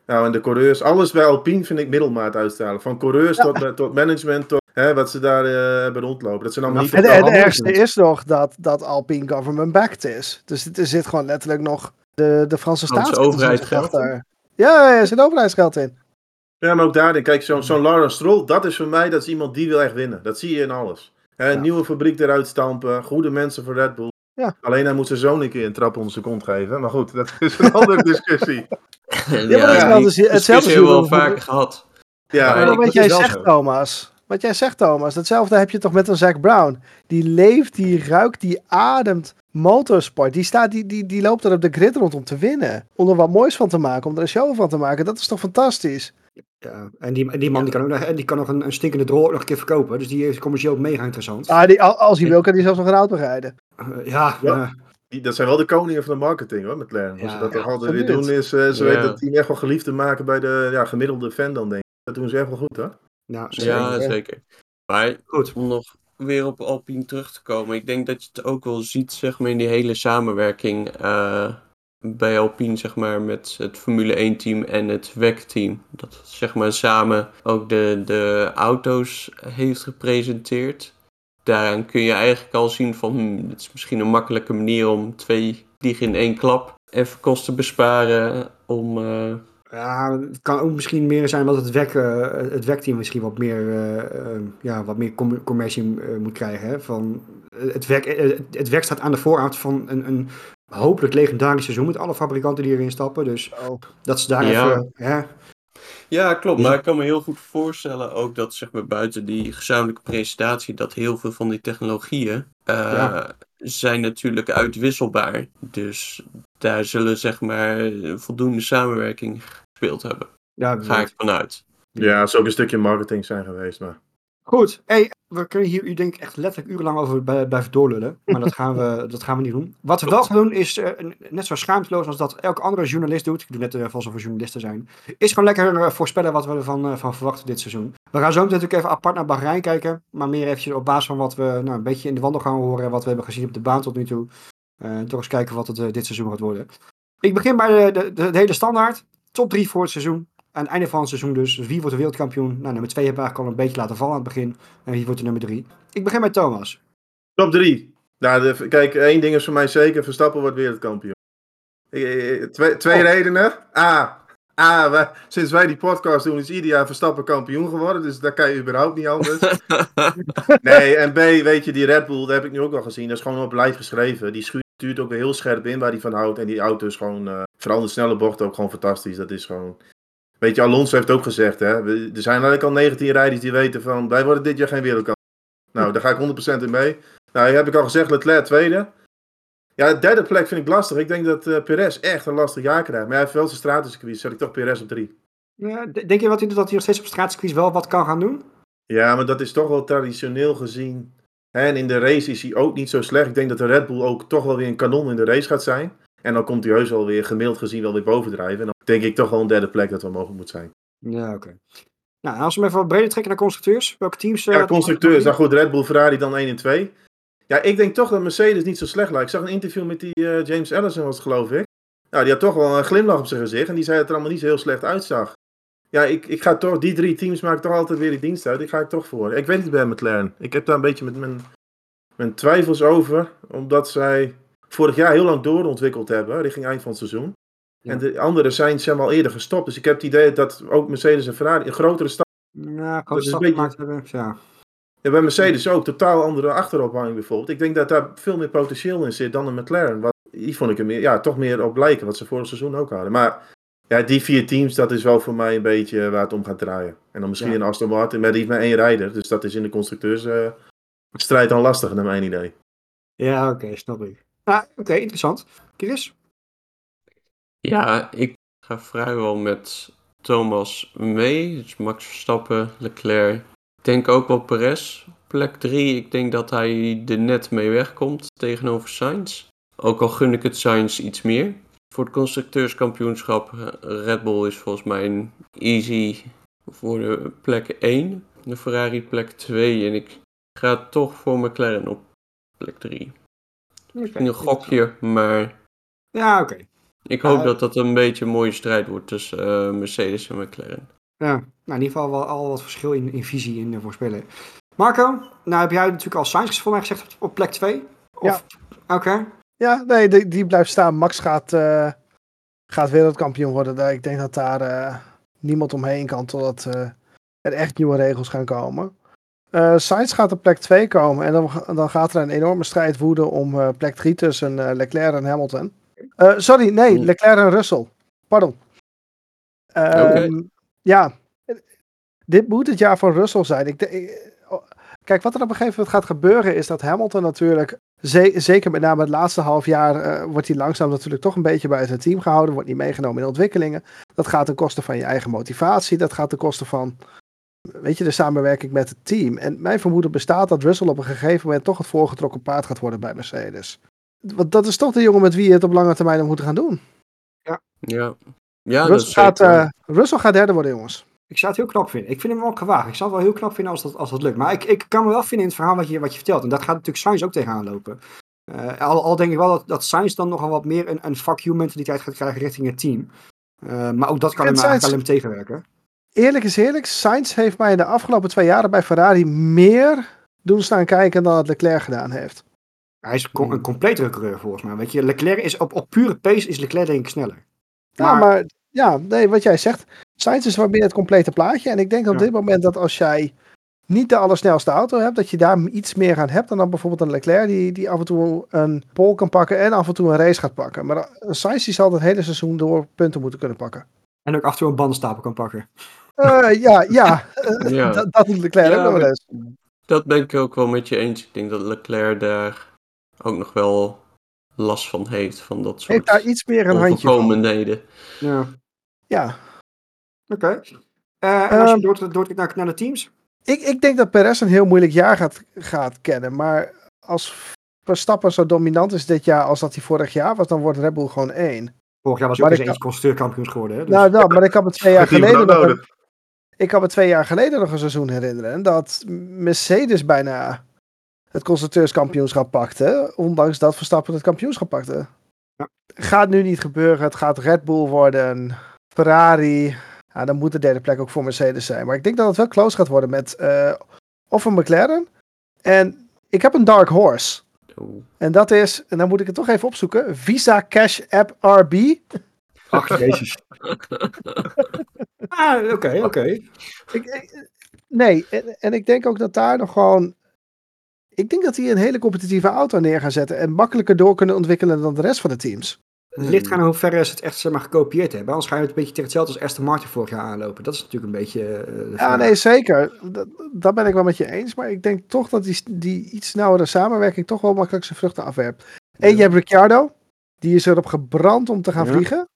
Speaker 4: Nou, en de coureurs. Alles bij Alpine vind ik middelmaat uitstralen. Van coureurs tot, tot management, tot hè, wat ze daar eh, hebben rondlopen. Dat zijn allemaal niet
Speaker 3: En
Speaker 4: de, top
Speaker 3: het ergste is nog dat, dat Alpine government backed is. Dus het- er zit gewoon letterlijk nog de, de Franse staat.
Speaker 2: overheid geld
Speaker 3: ja, er zit overheidsgeld in.
Speaker 4: Ja, maar ook daarin, kijk, zo'n zo'n Lawrence Stroll, dat is voor mij, dat is iemand die wil echt winnen. Dat zie je in alles. Hè, een
Speaker 3: Ja.
Speaker 4: nieuwe fabriek eruit stampen, goede mensen voor Red Bull.
Speaker 3: Ja.
Speaker 4: Alleen hij moet zijn zoon een keer een trap onder zijn kont geven. Maar goed, dat is een andere discussie.
Speaker 2: Ja,
Speaker 3: maar hetzelfde hetzelfde
Speaker 2: hebben we al
Speaker 3: wel voor-
Speaker 2: vaker gehad.
Speaker 4: Ja,
Speaker 2: Maar
Speaker 3: Maar wat
Speaker 4: dat
Speaker 3: jij zegt,
Speaker 4: zo.
Speaker 3: Thomas. Wat jij zegt, Thomas. Hetzelfde heb je toch met een Zack Brown. Die leeft, die ruikt, die ademt motorsport. Die, staat, die, die, die loopt er op de grid rond om te winnen. Om er wat moois van te maken. Om er een show van te maken. Dat is toch fantastisch?
Speaker 1: Ja. En die, en die man die kan ook nog, en die kan nog een, een stinkende drol nog een keer verkopen. Dus die is commercieel ook mega interessant.
Speaker 3: Ah, die, al- als hij wil, kan hij zelfs nog een auto rijden.
Speaker 1: Eh, ja,
Speaker 4: Ja.
Speaker 1: eh,
Speaker 4: Die, dat zijn wel de koningen van de marketing hoor, McLaren. Als
Speaker 1: Ja,
Speaker 4: ze dat
Speaker 1: ja,
Speaker 4: toch altijd weer doen, is eh, ze
Speaker 2: Ja.
Speaker 4: weten dat team echt wel geliefd te maken bij de ja, gemiddelde fan dan, denk ik. Dat doen ze echt wel goed, hè?
Speaker 1: nou,
Speaker 2: Ja,
Speaker 1: zeker.
Speaker 2: zeker. Maar
Speaker 1: Goed.
Speaker 2: om nog weer op Alpine terug te komen. Ik denk dat je het ook wel ziet, zeg maar, in die hele samenwerking eh, bij Alpine, zeg maar, met het Formule 1 team en het WEC-team. Dat het, zeg maar, samen ook de, de auto's heeft gepresenteerd. Daaraan kun je eigenlijk al zien van, hmm, dit is misschien een makkelijke manier om twee vliegen in één klap even kosten besparen om... eh,
Speaker 1: Ja, het kan ook misschien meer zijn dat het WEC, eh, het WEC-team misschien wat meer, eh, ja, wat meer com- commercie moet krijgen. Hè? Van, het, WEC, het- het WEC staat aan de vooravond van een, een hopelijk legendarisch seizoen met alle fabrikanten die erin stappen. Dus dat ze daar
Speaker 2: Ja.
Speaker 1: even... Hè?
Speaker 2: Ja, klopt. Maar ik kan me heel goed voorstellen ook dat zeg maar, buiten die gezamenlijke presentatie, dat heel veel van die technologieën eh,
Speaker 1: Ja.
Speaker 2: zijn natuurlijk uitwisselbaar. Dus daar zullen zeg maar voldoende samenwerking gespeeld hebben.
Speaker 1: Ja,
Speaker 2: Daar ga ik vanuit.
Speaker 4: Ja, het zou ook een stukje marketing zijn geweest, maar...
Speaker 1: Goed, hey, we kunnen hier u denk ik echt letterlijk urenlang over blijven doorlullen. Maar dat gaan we, dat gaan we niet doen. Wat we wel gaan doen is, eh, net zo schaamteloos als dat elke andere journalist doet. Ik doe net uh, alsof we journalisten zijn. Is gewoon lekker eh, voorspellen wat we ervan van verwachten dit seizoen. We gaan zo meteen natuurlijk even apart naar Bahrein kijken. Maar meer eventjes op basis van wat we nou, een beetje in de wandel gaan horen. En wat we hebben gezien op de baan tot nu toe. Toch eens kijken wat het dit seizoen gaat worden. Ik begin bij de, de, de, de hele standaard. Top 3 voor het seizoen. Aan het einde van het seizoen dus. Wie wordt de wereldkampioen? Nou, nummer 2 hebben we eigenlijk al een beetje laten vallen aan het begin. En wie wordt de nummer 3? Ik begin met Thomas.
Speaker 4: Top 3. Nou, de- kijk, één ding is voor mij zeker. Verstappen wordt wereldkampioen. Twee, twee
Speaker 3: Oh.
Speaker 4: redenen. A. A wij- sinds wij die podcast doen is ieder jaar Verstappen kampioen geworden. Dus dat kan je überhaupt niet anders. nee, en B, weet je, die Red Bull, dat heb ik nu ook al gezien. Dat is gewoon op lijf geschreven. Die stuurt ook weer heel scherp in waar hij van houdt. En die auto is gewoon, eh vooral de snelle bochten, ook gewoon fantastisch. Dat is gewoon... Weet je, Alonso heeft ook gezegd, hè. Er zijn eigenlijk al 19 rijders die weten van, wij worden dit jaar geen wereldkampioen. Nou, daar ga ik 100% in mee. Nou, heb ik al gezegd, Leclerc tweede. Ja, de derde plek vind ik lastig. Ik denk dat uh, Perez echt een lastig jaar krijgt. Maar hij heeft wel zijn stratencircuit. Zet ik toch Perez op drie.
Speaker 1: Ja, denk je wat hij, dat hij nog steeds op stratencircuit wel wat kan gaan doen?
Speaker 4: Ja, maar dat is toch wel traditioneel gezien. En in de race is hij ook niet zo slecht. Ik denk dat de Red Bull ook toch wel weer een kanon in de race gaat zijn. En dan komt hij heus wel weer gemiddeld gezien wel weer bovendrijven. En dan denk ik toch wel een derde plek dat wel mogelijk moet zijn.
Speaker 1: Ja, oké. Nou, als we hem even wat breder trekken naar constructeurs. Welke teams?
Speaker 4: Ja, constructeurs. Nou goed, Red Bull, Ferrari dan 1 en 2. Ja, ik denk toch dat Mercedes niet zo slecht lijkt. Ik zag een interview met die uh, James Allison, was het, geloof ik. Nou, die had toch wel een glimlach op zijn gezicht. En die zei dat het er allemaal niet zo heel slecht uitzag. Ja, ik, ik ga toch, die drie teams maken toch altijd weer die dienst uit. Ik ga ik toch voor. Ik weet niet bij McLaren. Ik heb daar een beetje met mijn, mijn twijfels over. Omdat zij vorig jaar heel lang doorontwikkeld hebben, richting eind van het seizoen. En de andere zijn, zijn al eerder gestopt. Dus ik heb het idee dat ook Mercedes en Ferrari een grotere stap.
Speaker 1: Ja, grote stap gemaakt hebben. Ja.
Speaker 4: Ja, bij Mercedes ook totaal andere achterophanging bijvoorbeeld. Ik denk dat daar veel meer potentieel in zit dan een McLaren. Wat, die vond ik er meer, ja, toch meer op lijken, wat ze vorig seizoen ook hadden. Maar ja, die vier teams, dat is wel voor mij een beetje waar het om gaat draaien. En dan misschien een Aston Martin, maar die heeft maar één rijder. Dus dat is in de constructeursstrijd uh, dan lastig, naar mijn idee.
Speaker 1: Ja, oké, snap ik. Ah, oké, interessant. Chris?
Speaker 2: Ja, ik ga vrijwel met Thomas mee. Dus Max Verstappen, Leclerc. Ik denk ook wel Perez. Plek 3, ik denk dat hij er net mee wegkomt tegenover Sainz. Ook al gun ik het Sainz iets meer. Voor het constructeurskampioenschap, eh, Red Bull is volgens mij een easy voor de plek 1. De Ferrari plek 2 en ik ga toch voor McLaren op plek 3. Okay, een gokje, maar...
Speaker 1: Ja, oké.
Speaker 2: Ik hoop dat dat een beetje een mooie strijd wordt tussen uh, Mercedes en McLaren.
Speaker 1: Ja, nou in ieder geval wel al wat verschil in, in visie in de voorspellen. Marco, nou heb jij natuurlijk al Sainz voor mij gezegd op plek 2?
Speaker 3: Ja.
Speaker 1: Oké.
Speaker 3: Ja, nee, die, die, blijft staan. Max gaat, uh, gaat wereldkampioen worden. Ik denk dat daar uh, niemand omheen kan totdat uh, er echt nieuwe regels gaan komen. Uh, Sainz gaat op plek 2 komen en dan, dan gaat er een enorme strijd woeden om plek 3 tussen Leclerc en Hamilton. sorry, nee, Leclerc en Russell. Pardon.
Speaker 2: Okay.
Speaker 3: Ja, dit moet het jaar van Russell zijn. Ik, ik, kijk, wat er op een gegeven moment gaat gebeuren is dat Hamilton natuurlijk zeker met name het laatste half jaar wordt hij langzaam natuurlijk toch een beetje bij het team gehouden. Wordt niet meegenomen in ontwikkelingen. Dat gaat ten koste van je eigen motivatie. Dat gaat ten koste van, weet je, de samenwerking met het team. En mijn vermoeden bestaat dat Russell op een gegeven moment toch het voorgetrokken paard gaat worden bij Mercedes. Want dat is toch de jongen met wie je het op lange termijn moet gaan doen.
Speaker 1: Ja.
Speaker 2: Ja. ja
Speaker 3: Russell, gaat, uh, Russell gaat derde worden, jongens.
Speaker 1: Ik zou het heel knap vinden. Ik vind hem wel gewaagd. Ik zou het wel heel knap vinden als dat, als dat lukt. Maar ik, ik kan me wel vinden in het verhaal wat je, wat je vertelt. En dat gaat natuurlijk Sainz ook tegenaan lopen. Uh, al, al denk ik wel dat, dat Sainz dan nogal wat meer een, een fuck you mentaliteit gaat krijgen richting het team. Uh, maar ook dat kan hem eigenlijk alleen tegenwerken.
Speaker 3: Eerlijk is eerlijk, Sainz heeft mij in de afgelopen twee jaren bij Ferrari meer doen staan kijken dan dat Leclerc gedaan heeft.
Speaker 1: Hij is een, een completere coureur volgens mij. Weet je, Leclerc is op, op pure pace is Leclerc denk ik sneller.
Speaker 3: Ja, maar ja, nee, wat jij zegt. Sainz is wat meer het complete plaatje. En ik denk op ja. dit moment dat als jij niet de allersnelste auto hebt, dat je daar iets meer aan hebt dan, dan bijvoorbeeld een Leclerc die, die af en toe een pole kan pakken en af en toe een race gaat pakken. Maar een Sainz die zal het hele seizoen door punten moeten kunnen pakken.
Speaker 1: En ook af en toe een bandenstapel kan pakken.
Speaker 3: Uh, ja, ja. ja. dat, dat doet Leclerc ja, ook nog wel eens.
Speaker 2: Dat ben ik ook wel met je eens. Ik denk dat Leclerc daar ook nog wel last van heeft. Van dat soort
Speaker 3: heeft daar iets meer een handje
Speaker 2: van.
Speaker 1: Ja.
Speaker 3: Ja.
Speaker 1: Oké. Okay. Uh, en als je um, door, naar, naar de teams?
Speaker 3: Ik, ik denk dat Perez een heel moeilijk jaar gaat, gaat kennen. Maar als Verstappen zo dominant is dit jaar als dat hij vorig jaar was, dan wordt Red Bull gewoon één.
Speaker 1: Vorig jaar was hij ook eens constructeurkampioen geworden. Hè?
Speaker 3: Dus... Nou, dat, maar ik kan me twee jaar geleden nog een, ik kan me twee jaar geleden nog een seizoen herinneren dat Mercedes bijna het constructeurskampioenschap pakte, ondanks dat Verstappen het kampioenschap pakte.
Speaker 1: Ja.
Speaker 3: Gaat nu niet gebeuren. Het gaat Red Bull worden. Ferrari. Ja, dan moet de derde plek ook voor Mercedes zijn. Maar ik denk dat het wel close gaat worden met uh, of een McLaren. En ik heb een dark horse.
Speaker 2: Oh.
Speaker 3: En dat is, en dan moet ik het toch even opzoeken, Visa Cash App RB.
Speaker 1: Ach, jezus. ah, oké, oké. Okay.
Speaker 3: Nee, en, en ik denk ook dat daar nog gewoon ik denk dat die een hele competitieve auto neer gaan zetten en makkelijker door kunnen ontwikkelen dan de rest van de teams.
Speaker 1: Het ligt aan hoe ver ze het echt zeg maar, gekopieerd hebben. Anders ga je het een beetje tegen hetzelfde als Aston Martin vorig jaar aanlopen. Dat is natuurlijk een beetje... Uh,
Speaker 3: ja, nee, zeker. Dat, dat, ben ik wel met je eens. Maar ik denk toch dat die, die iets nauwere samenwerking toch wel makkelijk zijn vruchten afwerpt. En je hebt Ricciardo. Die is erop gebrand om te gaan
Speaker 1: Ja.
Speaker 3: vliegen.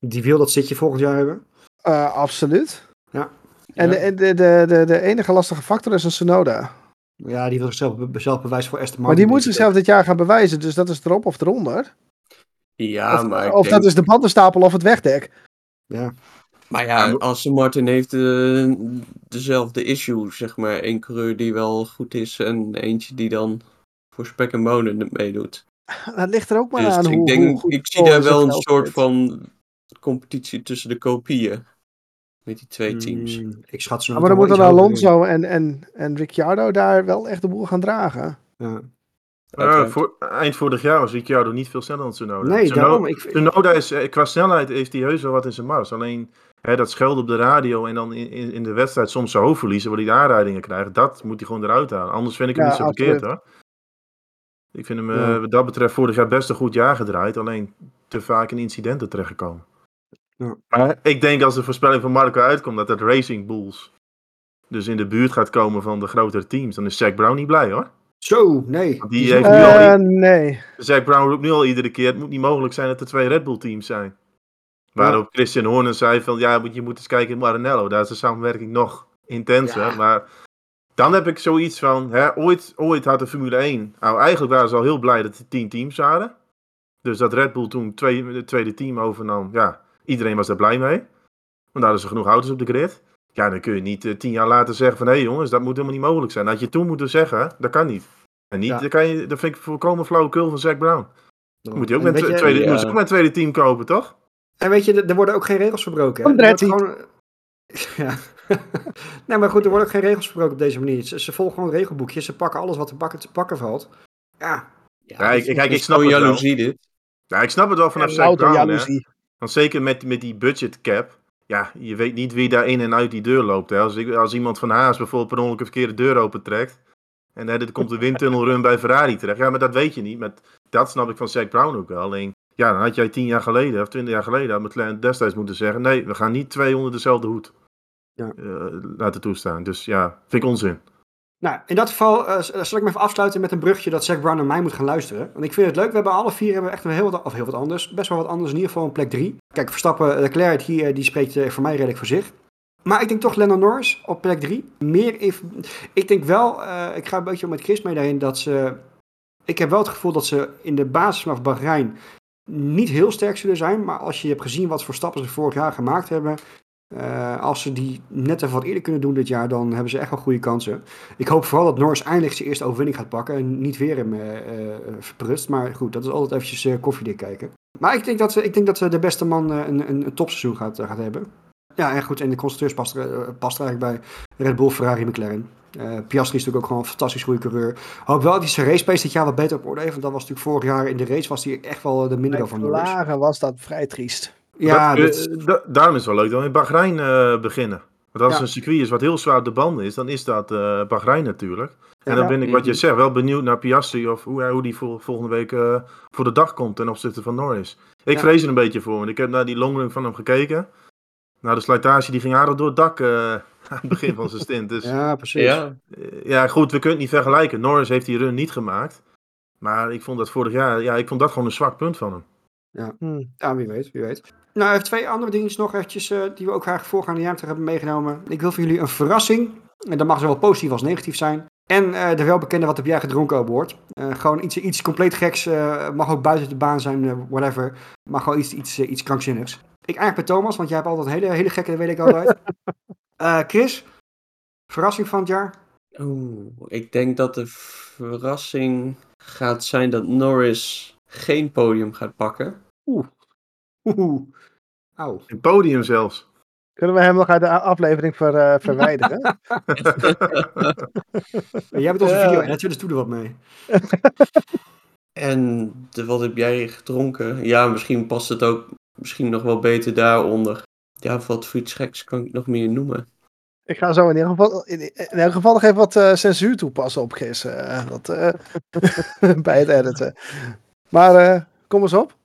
Speaker 1: Die wil dat zitje volgend jaar hebben.
Speaker 3: Eh, absoluut.
Speaker 1: Ja.
Speaker 3: En de, de, de, de, de enige lastige factor is een Sonoda.
Speaker 1: Ja, die wil zichzelf be- zelf bewijzen voor Aston Martin.
Speaker 3: Maar die moet zichzelf dit jaar gaan bewijzen. Dus dat is erop of eronder.
Speaker 2: Ja,
Speaker 3: of
Speaker 2: maar
Speaker 3: of
Speaker 2: denk-
Speaker 3: dat is de bandenstapel of het wegdek.
Speaker 1: Ja.
Speaker 2: Maar ja, Aston Martin heeft eh, dezelfde issue, zeg maar. Eén coureur die wel goed is en eentje die dan voor spek en bonen meedoet.
Speaker 3: Dat ligt er ook maar
Speaker 2: Dus
Speaker 3: aan
Speaker 2: ik,
Speaker 3: hoe,
Speaker 2: denk,
Speaker 3: hoe goed
Speaker 2: ik zie daar wel
Speaker 3: het
Speaker 2: een soort van competitie tussen de kopieën. Met die twee teams.
Speaker 1: Mm, ik schat ze nog
Speaker 3: maar dan moeten. Alonso en, en, en Ricciardo daar wel echt de boel gaan dragen.
Speaker 1: Ja.
Speaker 4: Eh, voor, eind vorig jaar was Ricciardo niet veel sneller dan Tsunoda.
Speaker 1: Nee,
Speaker 4: Tsuno-
Speaker 1: daarom. Ik,
Speaker 4: Tsunoda is, eh, qua snelheid heeft hij heus wel wat in zijn mars. Alleen hè, dat schelden op de radio en dan in, in, in de wedstrijd soms zijn hoofd verliezen, waar hij de aanrijdingen krijgt, dat moet hij gewoon eruit halen. Anders vind ik hem
Speaker 3: Ja,
Speaker 4: niet zo
Speaker 3: absoluut.
Speaker 4: verkeerd hoor. Ik vind hem eh, wat dat betreft vorig jaar best een goed jaar gedraaid, alleen te vaak in incidenten terechtgekomen.
Speaker 1: Ja.
Speaker 4: Maar ik denk als de voorspelling van Marco uitkomt dat het Racing Bulls dus in de buurt gaat komen van de grotere teams, dan is Zack Brown niet blij hoor.
Speaker 1: Zo, nee.
Speaker 4: Want die heeft nu al
Speaker 3: Eh, nee.
Speaker 4: Zack Brown roept nu al iedere keer, het moet niet mogelijk zijn dat er twee Red Bull teams zijn. Waarop Christian Horner zei van, ja, moet- je moet eens kijken in Maranello, daar is de samenwerking nog intenser.
Speaker 1: Ja.
Speaker 4: Maar dan heb ik zoiets van, hè, ooit, ooit had de Formule 1, nou eigenlijk waren ze al heel blij dat er tien teams waren. Dus dat Red Bull toen twee, het tweede team overnam, ja, iedereen was daar blij mee. Want daar hadden ze genoeg auto's op de grid. Ja, dan kun je niet eh, tien jaar later zeggen van, hé jongens, dat moet helemaal niet mogelijk zijn. Dat had je toen moeten zeggen, dat kan niet. En niet,
Speaker 1: Ja.
Speaker 4: dan kan je, dat vind ik volkomen flauwekul van Zack Brown. Moet hij ook met
Speaker 1: je-
Speaker 4: tweede,
Speaker 2: ja.
Speaker 4: moet ook met tweede team kopen, toch?
Speaker 1: En weet je, er- worden ook geen regels verbroken. hè?
Speaker 3: Andretti.
Speaker 1: Gewoon- Ja. nee, maar goed, er worden ook geen regels verbroken op deze manier. Ze, ze volgen gewoon regelboekjes. Ze pakken alles wat te pakken, te pakken valt. Ja,
Speaker 4: Ja, ik- kijk, ik
Speaker 2: dat is
Speaker 4: snap het wel.
Speaker 2: jaloezie dit.
Speaker 4: Ja, ik snap het wel vanaf Zack Brown,
Speaker 3: jaloezie.
Speaker 4: Want zeker met, met die budget cap. Ja, je weet niet wie daar in en uit die deur loopt. Hè. Als, ik, als iemand van Haas bijvoorbeeld per ongeluk een verkeerde deur opentrekt. En hè, er komt een windtunnelrun bij Ferrari terecht. Ja, maar dat weet je niet. Met, dat snap ik van Zack Brown ook wel. Alleen, ja, dan had jij tien jaar geleden of twintig jaar geleden had McLaren destijds moeten zeggen. Nee, we gaan niet twee onder dezelfde hoed
Speaker 1: Ja.
Speaker 4: eh, laten toestaan. Dus ja, vind ik onzin.
Speaker 1: Nou, in dat geval eh, z- zal ik me even afsluiten met een brugje dat Zack Brown naar mij moet gaan luisteren. Want ik vind het leuk. We hebben alle vier hebben echt een heel wat, of heel wat anders. Best wel wat anders. In ieder geval een plek 3. Kijk, Verstappen, Leclerc hier, die spreekt eh, voor mij redelijk voor zich. Maar ik denk toch Lennon Norris op plek 3. Meer ik denk wel, eh, ik ga een beetje met Chris mee daarin, dat ze... Ik heb wel het gevoel dat ze in de basis vanaf Bahrein niet heel sterk zullen zijn. Maar als je hebt gezien wat voor stappen ze vorig jaar gemaakt hebben... eh, als ze die net even wat eerder kunnen doen dit jaar, dan hebben ze echt wel goede kansen. Ik hoop vooral dat Norris eindelijk zijn eerste overwinning gaat pakken. En niet weer hem verprutst. Maar goed, dat is altijd eventjes koffiedik kijken. Maar ik denk dat, ze- ik denk dat de beste man een, een, een topseizoen gaat, gaat hebben. Ja, en goed. En de constructeurs past past er eigenlijk bij Red Bull, Ferrari, McLaren. Piastri is natuurlijk ook gewoon een fantastisch goede coureur. Hoop wel dat hij zijn race pace dit jaar wat beter op orde heeft. Want dat was natuurlijk vorig jaar in de race was hij echt wel de mindere van Norris.
Speaker 3: Lagen was dat vrij triest.
Speaker 1: Ja,
Speaker 4: dat,
Speaker 1: dat,
Speaker 4: eh, da- daarom is het wel leuk dat we in Bahrein eh, beginnen. Want als
Speaker 1: Ja.
Speaker 4: een circuit is wat heel zwaar op de banden is, dan is dat eh Bahrein natuurlijk. En dan
Speaker 1: Ja.
Speaker 4: ben ik, wat je zegt, wel benieuwd naar Piastri of hoe, hoe die vol- volgende week eh, voor de dag komt ten opzichte van Norris. Ik
Speaker 1: Ja.
Speaker 4: vrees er een beetje voor, want ik heb naar die longrun van hem gekeken. Nou, de slijtage die ging aardig door het dak eh, aan het begin van zijn stint. Dus
Speaker 1: ja, precies.
Speaker 2: Ja,
Speaker 4: ja, goed, we kunnen het niet vergelijken. Norris heeft die run niet gemaakt. Maar ik vond dat vorig jaar, ja, ik vond dat gewoon een zwak punt van hem.
Speaker 3: Hm.
Speaker 1: Ja, wie weet, wie weet. Nou, even twee andere dingetjes nog eventjes, eh, die we ook graag voorgaande jaar terug hebben meegenomen. Ik wil voor jullie een verrassing. En dat mag zowel positief als negatief zijn. En eh, de welbekende wat heb jij gedronken op boord. Eh, gewoon iets, iets compleet geks. eh, mag ook buiten de baan zijn, whatever. Maar gewoon iets, iets, iets krankzinnigs. Ik eigenlijk bij Thomas, want jij hebt altijd hele, hele gekke, weet ik altijd. Eh, Chris, verrassing van het jaar?
Speaker 2: Oeh, ik denk dat de verrassing gaat zijn dat Norris geen podium gaat pakken.
Speaker 1: Oeh. Auw.
Speaker 4: Een podium zelfs.
Speaker 3: Kunnen we hem nog uit de aflevering ver, eh, verwijderen?
Speaker 1: Jij bent onze video en dus doe er wat mee.
Speaker 2: En de, wat heb jij gedronken? Ja, misschien past het ook misschien nog wel beter daaronder. Ja, wat voor iets geks kan ik nog meer noemen?
Speaker 3: Ik ga zo in ieder geval, in, in elk geval nog even wat eh, censuur toepassen op Chris. eh, eh, bij het editen. Maar eh, kom eens op.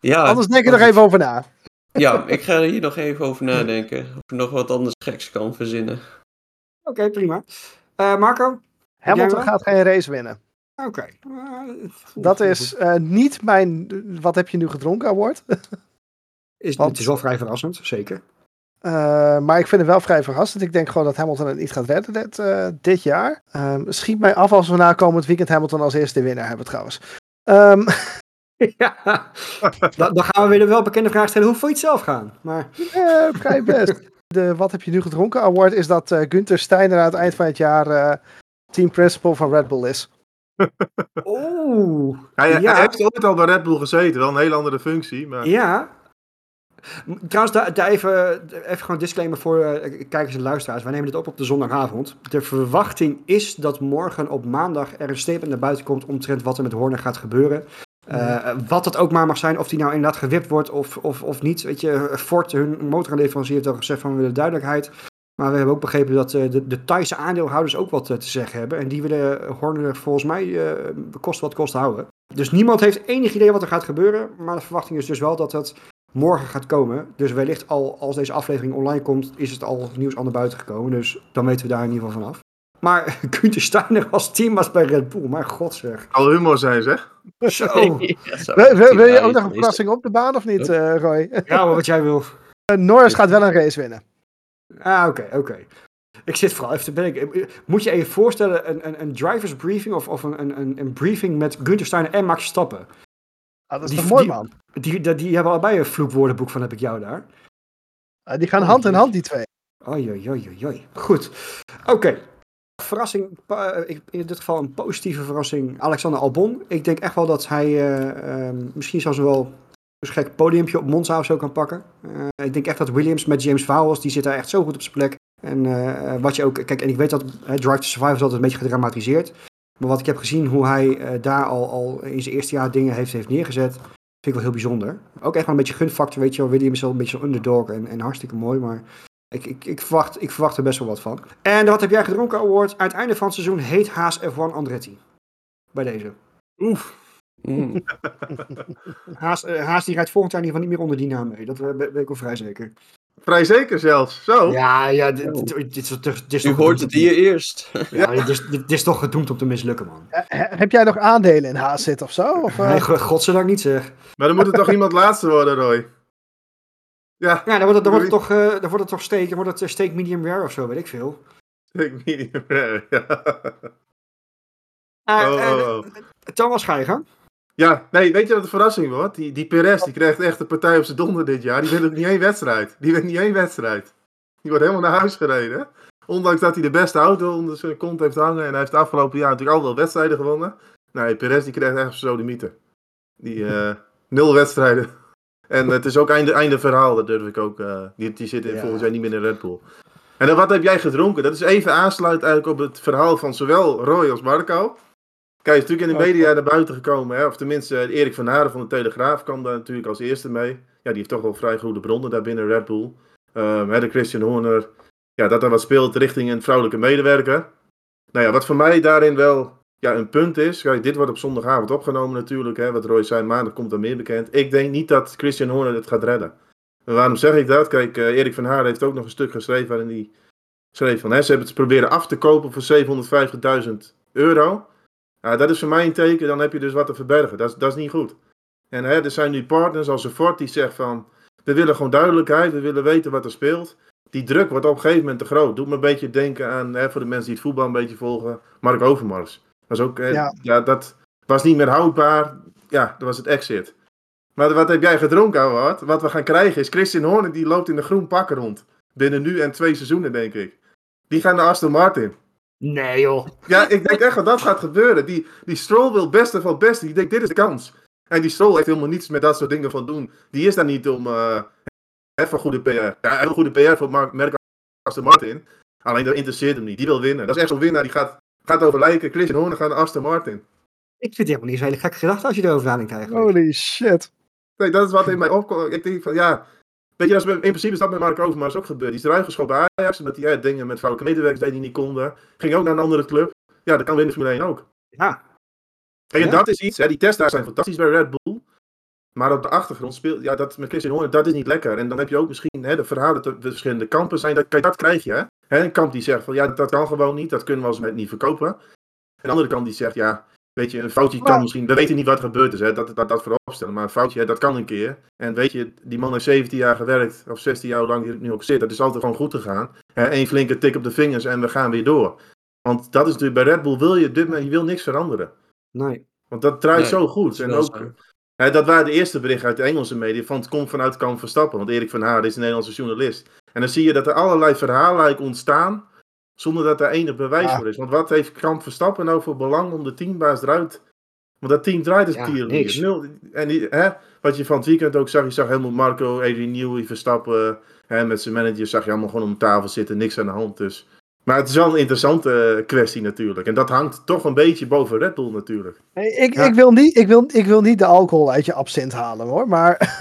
Speaker 2: Ja,
Speaker 3: Anders denk je nog even over na.
Speaker 2: Ja, ik ga er hier nog even over nadenken. Of ik nog wat anders geks kan verzinnen.
Speaker 1: Oké, prima. Eh, Marco?
Speaker 3: Hamilton gaat geen race winnen.
Speaker 1: Oké.
Speaker 3: Dat is uh, niet mijn wat heb je nu gedronken award.
Speaker 1: is, Want, het is wel vrij verrassend, zeker.
Speaker 3: Uh, maar ik vind het wel vrij verrassend. Ik denk gewoon dat Hamilton het niet gaat redden dit, uh, dit jaar. Schiet mij af als we na komend weekend Hamilton als eerste winnaar hebben trouwens. Um,
Speaker 1: ja, dan, gaan we weer de welbekende vraag stellen. Hoe vond je het zelf gaan? Maar...
Speaker 3: Uh, vrij best. De Wat heb je nu gedronken award is dat uh, Gunther Steiner aan het eind van het jaar uh, team principal van Red Bull is.
Speaker 1: Oeh.
Speaker 4: Hij, ja. hij heeft ooit al bij Red Bull gezeten, wel een hele andere functie. Maar...
Speaker 1: Ja. Trouwens, daar, daar even, even gewoon een disclaimer voor uh, kijkers en luisteraars. Wij nemen dit op op de zondagavond. De verwachting is dat morgen op maandag er een statement naar buiten komt omtrent wat er met Horner gaat gebeuren. Uh, wat het ook maar mag zijn, of die nou inderdaad gewipt wordt of, of, of niet. Weet je, Ford, hun motorleverancier, heeft al gezegd van we willen duidelijkheid. Maar we hebben ook begrepen dat uh, de, de Thaise aandeelhouders ook wat uh, te zeggen hebben. En die willen Horner volgens mij kost wat kost houden. Dus niemand heeft enig idee wat er gaat gebeuren. Maar de verwachting is dus wel dat het morgen gaat komen. Dus wellicht al als deze aflevering online komt, is het al nieuws aan de buiten gekomen. Dus dan weten we daar in ieder geval vanaf. Maar Gunther Steiner als team was bij Red Bull. Maar god zeg.
Speaker 4: Al humor zijn zeg.
Speaker 1: Zo.
Speaker 3: ja, wil, wil, wil, je ook nog een verrassing op de baan of niet, uh, Roy?
Speaker 1: ja, maar wat jij wil.
Speaker 3: Uh, Norris gaat wel een race winnen.
Speaker 1: Ah, oké, okay, oké. Okay. Ik zit vooral even te denken. Moet je even voorstellen een, een, een drivers briefing of, of een, een, een briefing met Gunther Steiner en Max Stappen.
Speaker 3: Ah, dat is die, toch mooi,
Speaker 1: die,
Speaker 3: man?
Speaker 1: Die, die, die, hebben allebei een vloekwoordenboek van heb ik jou daar.
Speaker 3: Uh, die gaan oh, hand in hand, die twee.
Speaker 1: Oei, oei, oei, oei. Goed. Oké. Okay verrassing, in dit geval een positieve verrassing, Alexander Albon. Ik denk echt wel dat hij uh, uh, misschien zelfs wel een gek podiumpje op Monza of zo kan pakken. Uh, ik denk echt dat Williams met James Vowles, die zit daar echt zo goed op zijn plek. En wat je ook, kijk, en ik weet dat Drive to Survive is altijd een beetje gedramatiseerd. Maar wat ik heb gezien, hoe hij daar al, al in zijn eerste jaar dingen heeft, heeft neergezet, vind ik wel heel bijzonder. Ook echt wel een beetje gunfactor, weet je wel. Williams is wel een beetje zo'n underdog en, en hartstikke mooi, maar ik, ik, ik, verwacht, ik verwacht er best wel wat van. En wat heb jij gedronken, Award? Aan het einde van het seizoen heet Haas F1 Andretti. Bij deze.
Speaker 4: Oef.
Speaker 1: Mm. Haas, uh, Haas die rijdt volgend jaar in ieder geval niet meer onder die naam mee. Dat uh, ben ik wel vrij zeker.
Speaker 4: Vrij zeker zelfs, zo.
Speaker 1: Ja, ja dit, dit, dit, dit, dit is
Speaker 2: U hoort het hier eerst.
Speaker 1: ja, dit, is, dit is toch gedoemd om te mislukken, man.
Speaker 3: Uh, heb jij nog aandelen in Haas zitten of zo? Of,
Speaker 1: Nee, godzijdank niet zeg.
Speaker 4: Maar dan moet er toch iemand laatste worden, Roy. Ja,
Speaker 1: ja dan wordt het, dan wordt het toch, uh, dan wordt het toch steak, dan wordt het eh, steak medium rare of zo, weet ik veel.
Speaker 4: Steak medium rare, ja.
Speaker 1: Uh, oh, oh, oh. Thomas, ga je gang.
Speaker 4: Ja, nee, weet je wat de verrassing wordt? Die, die Perez, die krijgt echt een partij op zijn donder dit jaar. Die wint ook niet één wedstrijd. Die wint niet één wedstrijd. Die wordt helemaal naar huis gereden. Ondanks dat hij de beste auto onder zijn kont heeft hangen. En hij heeft de afgelopen jaar natuurlijk al wel wedstrijden gewonnen. Nee, Perez die krijgt echt zo de mythe. Die uh, nul wedstrijden. En het is ook einde, einde verhaal, dat durf ik ook. Uh, die, die zit ja. volgens mij niet meer in Red Bull. En dan, wat heb jij gedronken? Dat is even aansluit eigenlijk op het verhaal van zowel Roy als Marco. Kijk, is natuurlijk in de media naar buiten gekomen. Hè? Of tenminste, Erik van Haren van de Telegraaf kwam daar natuurlijk als eerste mee. Ja, die heeft toch wel vrij goede bronnen daar binnen Red Bull. Um, hè, de Christian Horner. Ja, dat er wat speelt richting een vrouwelijke medewerker. Nou ja, wat voor mij daarin wel ja, een punt is, kijk, dit wordt op zondagavond opgenomen natuurlijk, hè, wat Roy zei, maandag komt er meer bekend. Ik denk niet dat Christian Horner het gaat redden. En waarom zeg ik dat? Kijk, uh, Erik van Haar heeft ook nog een stuk geschreven waarin hij schreef van, hè, ze hebben het proberen af te kopen voor 750.000 euro. Ja, dat is voor mij een teken, dan heb je dus wat te verbergen. Dat, dat is niet goed. En hè, er zijn nu partners als Ford die zegt van, we willen gewoon duidelijkheid, we willen weten wat er speelt. Die druk wordt op een gegeven moment te groot. Doet me een beetje denken aan, hè, voor de mensen die het voetbal een beetje volgen, Mark Overmars was ook, eh, ja. ja. dat was niet meer houdbaar. Ja, dat was het exit. Maar wat heb jij gedronken, Howard? Wat we gaan krijgen is Christian Horner die loopt in de groen pakken rond. Binnen nu en twee seizoenen, denk ik. Die gaan naar Aston Martin.
Speaker 1: Nee, joh.
Speaker 4: Ja, ik denk echt dat dat gaat gebeuren. Die, die Stroll wil beste van het beste. Die denkt, dit is de kans. En die Stroll heeft helemaal niets met dat soort dingen van doen. Die is daar niet om uh, even goede PR. Ja, wil goede PR voor merk Aston Martin. Alleen dat interesseert hem niet. Die wil winnen. Dat is echt zo'n winnaar die gaat gaat over lijken. Christian Horner gaat naar Aston Martin.
Speaker 1: Ik vind het helemaal niet zo'n hele gekke gedachte als je erover nadenkt eigenlijk.
Speaker 3: Holy shit.
Speaker 4: Nee, dat is wat in mij opkomt. Ik denk van ja, weet je, dat is, in principe is dat met Mark Overmars ook gebeurd. Die is eruit geschoten bij Ajax, omdat hij ja, dingen met vrouwelijke medewerkers die niet konden. Ging ook naar een andere club. Ja, dat kan winnen Formule 1 ook.
Speaker 1: Ja.
Speaker 4: En ja. dat is iets, hè, die tests daar zijn fantastisch bij Red Bull. Maar op de achtergrond speelt, ja, dat met Christian Horner, dat is niet lekker. En dan heb je ook misschien hè, de verhalen de verschillende kampen zijn. Dat, dat krijg je, hè. hè. Een kamp die zegt van, ja, dat kan gewoon niet, dat kunnen we als net niet verkopen. En de andere kant die zegt, ja, Weet je, een foutje
Speaker 3: Maar-
Speaker 4: kan misschien, we weten niet wat er gebeurd is, hè, dat, dat, dat voorop stellen, maar een foutje, hè, dat kan een keer. En weet je, die man heeft 17 jaar gewerkt, of 16 jaar lang hij er nu ook zit, dat is altijd gewoon goed gegaan. Eén flinke tik op de vingers en we gaan weer door. Want dat is natuurlijk, bij Red Bull wil je, dit, je wil niks veranderen.
Speaker 1: Nee.
Speaker 4: Want dat draait
Speaker 2: Nee,
Speaker 4: zo goed. En ook, dat waren de eerste berichten uit de Engelse media. Van het komt vanuit Kamp Verstappen. Want Erik van Haar is een Nederlandse journalist. En dan zie je dat er allerlei verhalen eigenlijk ontstaan. Zonder dat daar enig bewijs
Speaker 3: Ja.
Speaker 4: voor is. Want wat heeft Kamp Verstappen nou voor belang om de teambaas eruit. Want dat team draait als
Speaker 1: Ja,
Speaker 4: tierlier.
Speaker 1: niks.
Speaker 4: Nul. En die, hè, wat je van het weekend ook zag. Je zag helemaal Marco, Adrian Newey, Verstappen. Hè, met zijn manager zag je allemaal gewoon om tafel zitten. Niks aan de hand. Dus. Maar het is wel een interessante kwestie natuurlijk. En dat hangt toch een beetje boven Red Bull natuurlijk.
Speaker 3: Hey, Ik,
Speaker 1: Ja.
Speaker 3: ik, wil niet, ik, wil, ik wil niet de alcohol uit je absint halen hoor, maar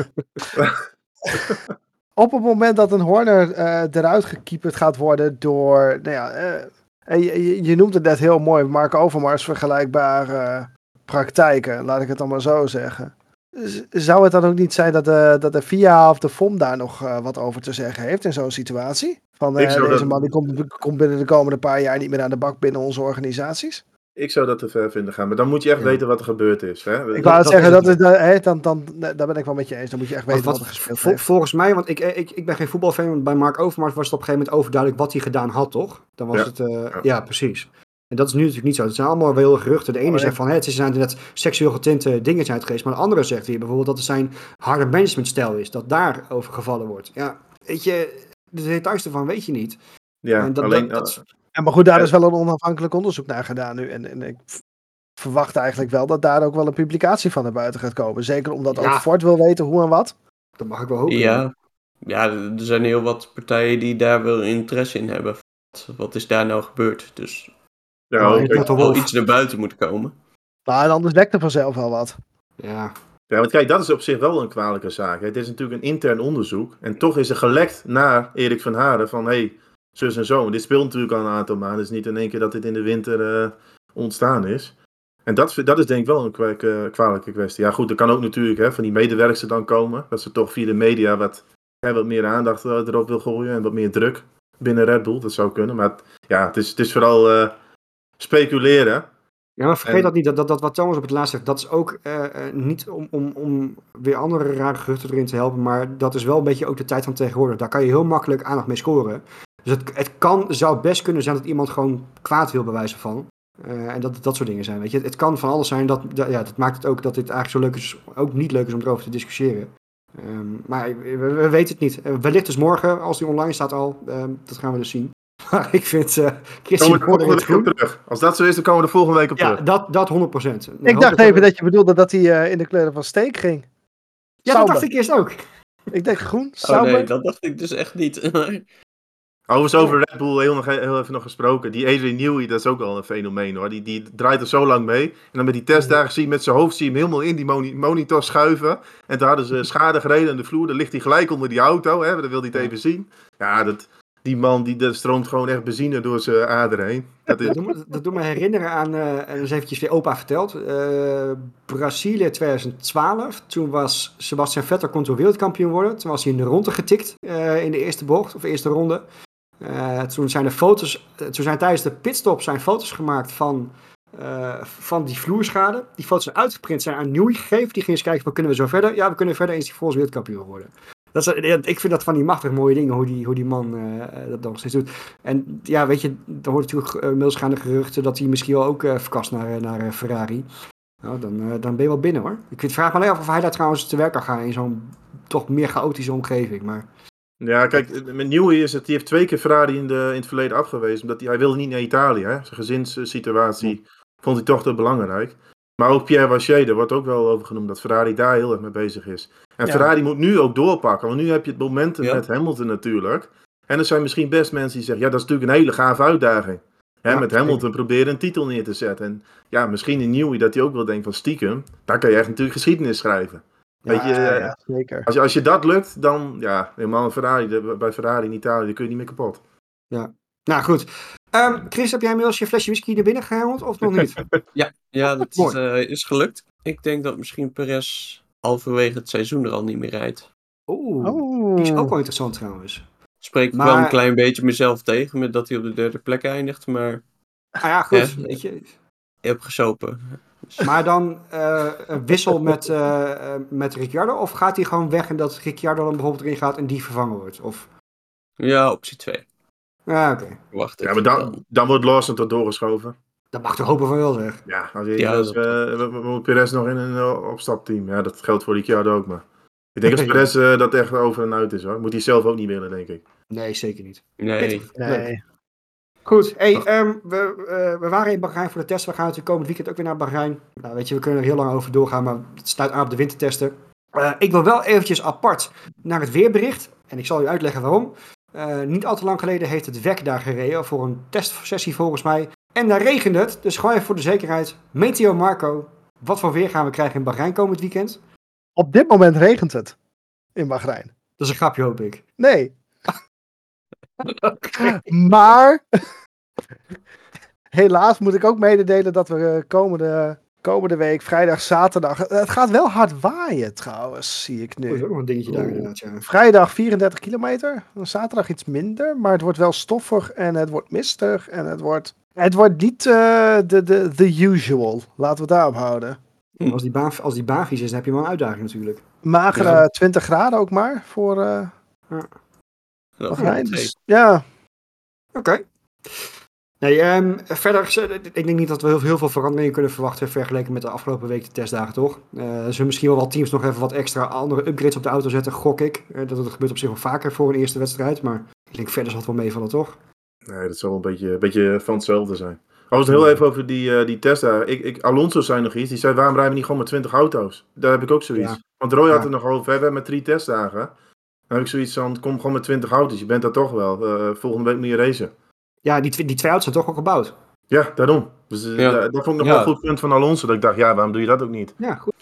Speaker 3: op het moment dat een Horner eh, eruit gekieperd gaat worden door, nou ja, eh, en je, je, je noemt het net heel mooi, Mark Overmars vergelijkbare praktijken, laat ik het dan maar zo zeggen. Zou het dan ook niet zijn dat de, dat de FIA of de FOM daar nog eh, wat over te zeggen heeft in zo'n situatie? Van
Speaker 4: Ik zou
Speaker 3: deze
Speaker 4: dat-
Speaker 3: man die komt, komt binnen de komende paar jaar niet meer aan de bak binnen onze organisaties?
Speaker 4: Ik zou dat te ver vinden gaan. Maar dan moet je echt
Speaker 1: Ja.
Speaker 4: weten wat er gebeurd is. Hè?
Speaker 3: Ik wou het zeggen, dat
Speaker 1: het
Speaker 3: is, dat, hè, dan, dan, daar ben ik wel met je eens. Dan moet je echt weten
Speaker 1: wat,
Speaker 3: wat, er gespeeld
Speaker 1: vol-
Speaker 3: heeft.
Speaker 1: volgens mij, want ik, ik, ik ben geen voetbalfan, want bij Mark Overmars was het op een gegeven moment overduidelijk wat hij gedaan had, toch? Dan was
Speaker 4: Ja.
Speaker 1: het, eh, ja.
Speaker 4: Ja.
Speaker 1: precies. En dat is nu natuurlijk niet zo. Het zijn allemaal wel geruchten. De ene
Speaker 3: Oh,
Speaker 1: zegt van, hè, het zijn net seksueel getinte dingen zijn geweest. Maar de andere zegt hier bijvoorbeeld dat het zijn harde managementstijl is. Dat daar over gevallen wordt. Ja, weet je, de details ervan weet je niet.
Speaker 4: Ja,
Speaker 1: En dat,
Speaker 4: alleen,
Speaker 1: dat, dat
Speaker 3: Ja, maar goed, daar
Speaker 4: Ja.
Speaker 3: is wel een onafhankelijk onderzoek naar gedaan nu. En, en ik verwacht eigenlijk wel dat daar ook wel een publicatie van naar buiten gaat komen. Zeker omdat
Speaker 1: Ja.
Speaker 3: ook Ford wil weten hoe en wat.
Speaker 1: dat mag ik wel hopen.
Speaker 2: Ja. ja, er zijn heel wat partijen die daar wel interesse in hebben. Wat, is daar nou gebeurd? Dus
Speaker 4: ja,
Speaker 2: er
Speaker 1: wel
Speaker 2: wel iets naar buiten moeten komen.
Speaker 3: Nou, en anders wekt er vanzelf wel wat.
Speaker 1: Ja,
Speaker 4: ja, want kijk, dat is op zich wel een kwalijke zaak. Het is natuurlijk een intern onderzoek. En toch is er gelekt naar Erik van Haren van... hey, zus en zo. Dit speelt natuurlijk al een aantal maanden. Het is niet in één keer dat dit in de winter eh, ontstaan is. En dat, dat is denk ik wel een eh, kwalijke kwestie. Ja goed, er kan ook natuurlijk hè, van die medewerkers dan komen. Dat ze toch via de media wat, hè, wat meer aandacht eh, erop wil gooien. En wat meer druk binnen Red Bull. Dat zou kunnen. Maar ja, het is, het is vooral eh, speculeren.
Speaker 1: Ja, maar vergeet
Speaker 4: En-
Speaker 1: dat niet, dat, dat, dat wat Thomas op het laatst zegt, dat is ook eh, eh, niet om, om, om weer andere rare geruchten erin te helpen, maar dat is wel een beetje ook de tijd van tegenwoordig. Daar kan je heel makkelijk aandacht mee scoren. Dus het, het kan, zou best kunnen zijn dat iemand gewoon kwaad wil bewijzen van. Eh, en dat dat soort dingen zijn, weet je. Het, het kan van alles zijn, dat, dat- ja, dat maakt het ook dat dit eigenlijk zo leuk is, ook niet leuk is om erover te discussiëren. Ehm, maar we, we weten het niet. Wellicht dus morgen, als die online staat al, ehm, dat gaan we dus zien. Maar ik vind eh Christian
Speaker 4: er
Speaker 1: Horner
Speaker 4: terug. Als dat zo is, dan komen we er volgende week op
Speaker 1: Ja,
Speaker 4: terug.
Speaker 1: dat, dat 100 procent.
Speaker 3: ik dacht even dat je bedoelde dat hij eh, in de kleuren van Steek ging.
Speaker 1: Ja, dat dacht ik eerst ook.
Speaker 3: Ik denk groen,
Speaker 2: Oh
Speaker 3: Sauber.
Speaker 2: nee, dat dacht ik dus echt niet.
Speaker 4: Overigens over Red Bull heel, nog, heel even nog gesproken. Die Adrian Newey, dat is ook al een fenomeen hoor. Die, die draait er zo lang mee. En dan met die testdagen zie je met zijn hoofd zie je hem helemaal in die moni- monitor schuiven. En toen hadden ze schade gereden aan de vloer. Dan ligt hij gelijk onder die auto. Hè? Dan wil hij het even zien. Ja, dat, die man die, dat stroomt gewoon echt benzine door zijn aderen heen. Dat is,
Speaker 1: Dat doet, me, dat doet me herinneren aan, eh en eens eventjes weer opa verteld, eh, Brazilië 2012. Toen was Sebastian Vettel kon toen wereldkampioen worden. Toen was hij in de ronde getikt eh, in de eerste bocht, of eerste ronde. Toen zijn er foto's, toen zijn tijdens de pitstop zijn foto's gemaakt van, van die vloerschade. Die foto's zijn uitgeprint, zijn aan Newey gegeven. Die ging eens kijken van kunnen we zo verder? Ja, we kunnen verder eens die volgens wereldkampioen worden. Dat is, eh, ik vind dat van die machtig mooie dingen, hoe die, hoe die man eh, dat nog steeds doet. En ja, weet je, er hoort natuurlijk uh, inmiddels gaande geruchten dat hij misschien wel ook uh, verkast naar, naar Ferrari. Nou, dan, uh, dan ben je wel binnen hoor. Ik vind, vraag me alleen af of hij daar trouwens te werk kan gaan in zo'n toch meer chaotische omgeving. Maar...
Speaker 4: Ja, kijk, met Newey is het, die heeft twee keer Ferrari in, de, in het verleden afgewezen. Omdat hij, hij wilde niet naar Italië. Hè? Zijn gezinssituatie vond hij toch te belangrijk. Maar ook Pierre Wachier, daar wordt ook wel over genoemd dat Ferrari daar heel erg mee bezig is. En ja. Ferrari moet nu ook doorpakken, want nu heb je het momentum ja. met Hamilton natuurlijk. En er zijn misschien best mensen die zeggen, ja, dat is natuurlijk een hele gave uitdaging. Hè, ja, met Hamilton proberen een titel neer te zetten. En ja, misschien in Newey dat hij ook wel denkt van stiekem, daar kan je echt natuurlijk geschiedenis schrijven. Weet je,
Speaker 3: ja, zeker.
Speaker 4: Als, je, als je dat lukt, dan ja, helemaal een Ferrari, de, bij Ferrari in Italië, dan kun je niet meer kapot.
Speaker 1: Ja, nou goed. Um, Chris, heb jij inmiddels je flesje whisky naar binnen gehaald of nog niet?
Speaker 2: ja, ja, dat is, uh, is, gelukt. Ik denk dat misschien Perez halverwege het seizoen er al niet meer rijdt.
Speaker 1: Oeh, oh. die is ook wel interessant trouwens.
Speaker 2: Spreek ik wel een klein beetje mezelf tegen met dat hij op de derde plek eindigt, maar...
Speaker 1: Ah ja, goed, ja, weet je.
Speaker 2: Je hebt gesopen.
Speaker 1: Maar dan eh, een wissel met, eh, met Ricciardo? Of gaat hij gewoon weg en dat Ricciardo dan bijvoorbeeld erin gaat en die vervangen wordt? Of...
Speaker 2: Ja, optie 2.
Speaker 1: Ja, oké.
Speaker 2: Wacht
Speaker 4: Ja, maar dan, dan wordt Lawson tot doorgeschoven.
Speaker 1: Dat mag toch hopen van wel, zeg.
Speaker 4: Ja, als je
Speaker 2: Ja,
Speaker 4: als, eh, we- we moeten Perez nog in een eh, opstapteam. Ja, dat geldt voor Ricciardo ook, maar... Ik denk als Perez eh, dat echt over en uit is, hoor. Moet hij zelf ook niet willen, denk ik.
Speaker 1: Nee, zeker niet.
Speaker 2: Nee.
Speaker 3: Nee.
Speaker 1: Goed, hey, ehm, we, eh, we waren in Bahrein voor de test. We gaan natuurlijk komend weekend ook weer naar Bahrein. Nou, weet je, we kunnen er heel lang over doorgaan, maar het sluit aan op de wintertesten. Eh, ik wil wel eventjes apart naar het weerbericht. En ik zal u uitleggen waarom. Eh, niet al te lang geleden heeft het WEC daar gereden voor een testsessie volgens mij. En daar regende het, dus gewoon even voor de zekerheid. Meteo Marco, wat voor weer gaan we krijgen in Bahrein komend weekend?
Speaker 3: Op dit moment regent het in Bahrein.
Speaker 1: Dat is een grapje, hoop ik.
Speaker 3: Nee. Maar helaas moet ik ook mededelen dat we eh, komende, komende week, vrijdag, zaterdag. Het gaat wel hard waaien trouwens, zie ik
Speaker 1: Dat is
Speaker 3: nu.
Speaker 1: ook een dingetje daar
Speaker 3: Oeh.
Speaker 1: inderdaad, ja.
Speaker 3: Vrijdag 34 kilometer, zaterdag iets minder, maar het wordt wel stoffig en het wordt mistig en het wordt. Het wordt niet eh, de, de, the usual. Laten we het daarop houden.
Speaker 1: Als die, baan, als die baan vies is, dan heb je wel een uitdaging natuurlijk.
Speaker 3: Magere
Speaker 2: Ja.
Speaker 3: 20 graden ook maar voor eh Dus,
Speaker 2: tegen.
Speaker 3: ja,
Speaker 1: Oké. Nee, ehm, verder, ik denk niet dat we heel, heel veel veranderingen kunnen verwachten vergeleken met de afgelopen week de testdagen, toch? Eh zullen misschien wel wat teams nog even wat extra andere upgrades op de auto zetten, gok ik. Dat, dat gebeurt op zich wel vaker voor een eerste wedstrijd, maar ik denk verder zal het wel meevallen, toch?
Speaker 4: Nee, dat zal een beetje, een beetje van hetzelfde zijn. Als het heel even over die, eh die Tesla. Ik, ik, Alonso zei nog iets. Die zei, waarom rijden we niet gewoon met 20 auto's? Daar heb ik ook zoiets.
Speaker 1: Ja.
Speaker 4: Want Roy had
Speaker 1: Ja.
Speaker 4: het nog over, we hebben met drie testdagen. Dan heb ik zoiets van, kom gewoon met 20 auto's. Je bent daar toch wel. Eh, volgende week moet je racen.
Speaker 1: Ja, die, tw- die twee auto's zijn toch al gebouwd.
Speaker 4: Ja, daarom. Dus eh,
Speaker 2: Ja.
Speaker 4: dat, dat vond ik nog
Speaker 2: Ja.
Speaker 4: wel een goed punt van Alonso. Dat ik dacht, ja, waarom doe je dat ook niet?
Speaker 1: Ja, goed.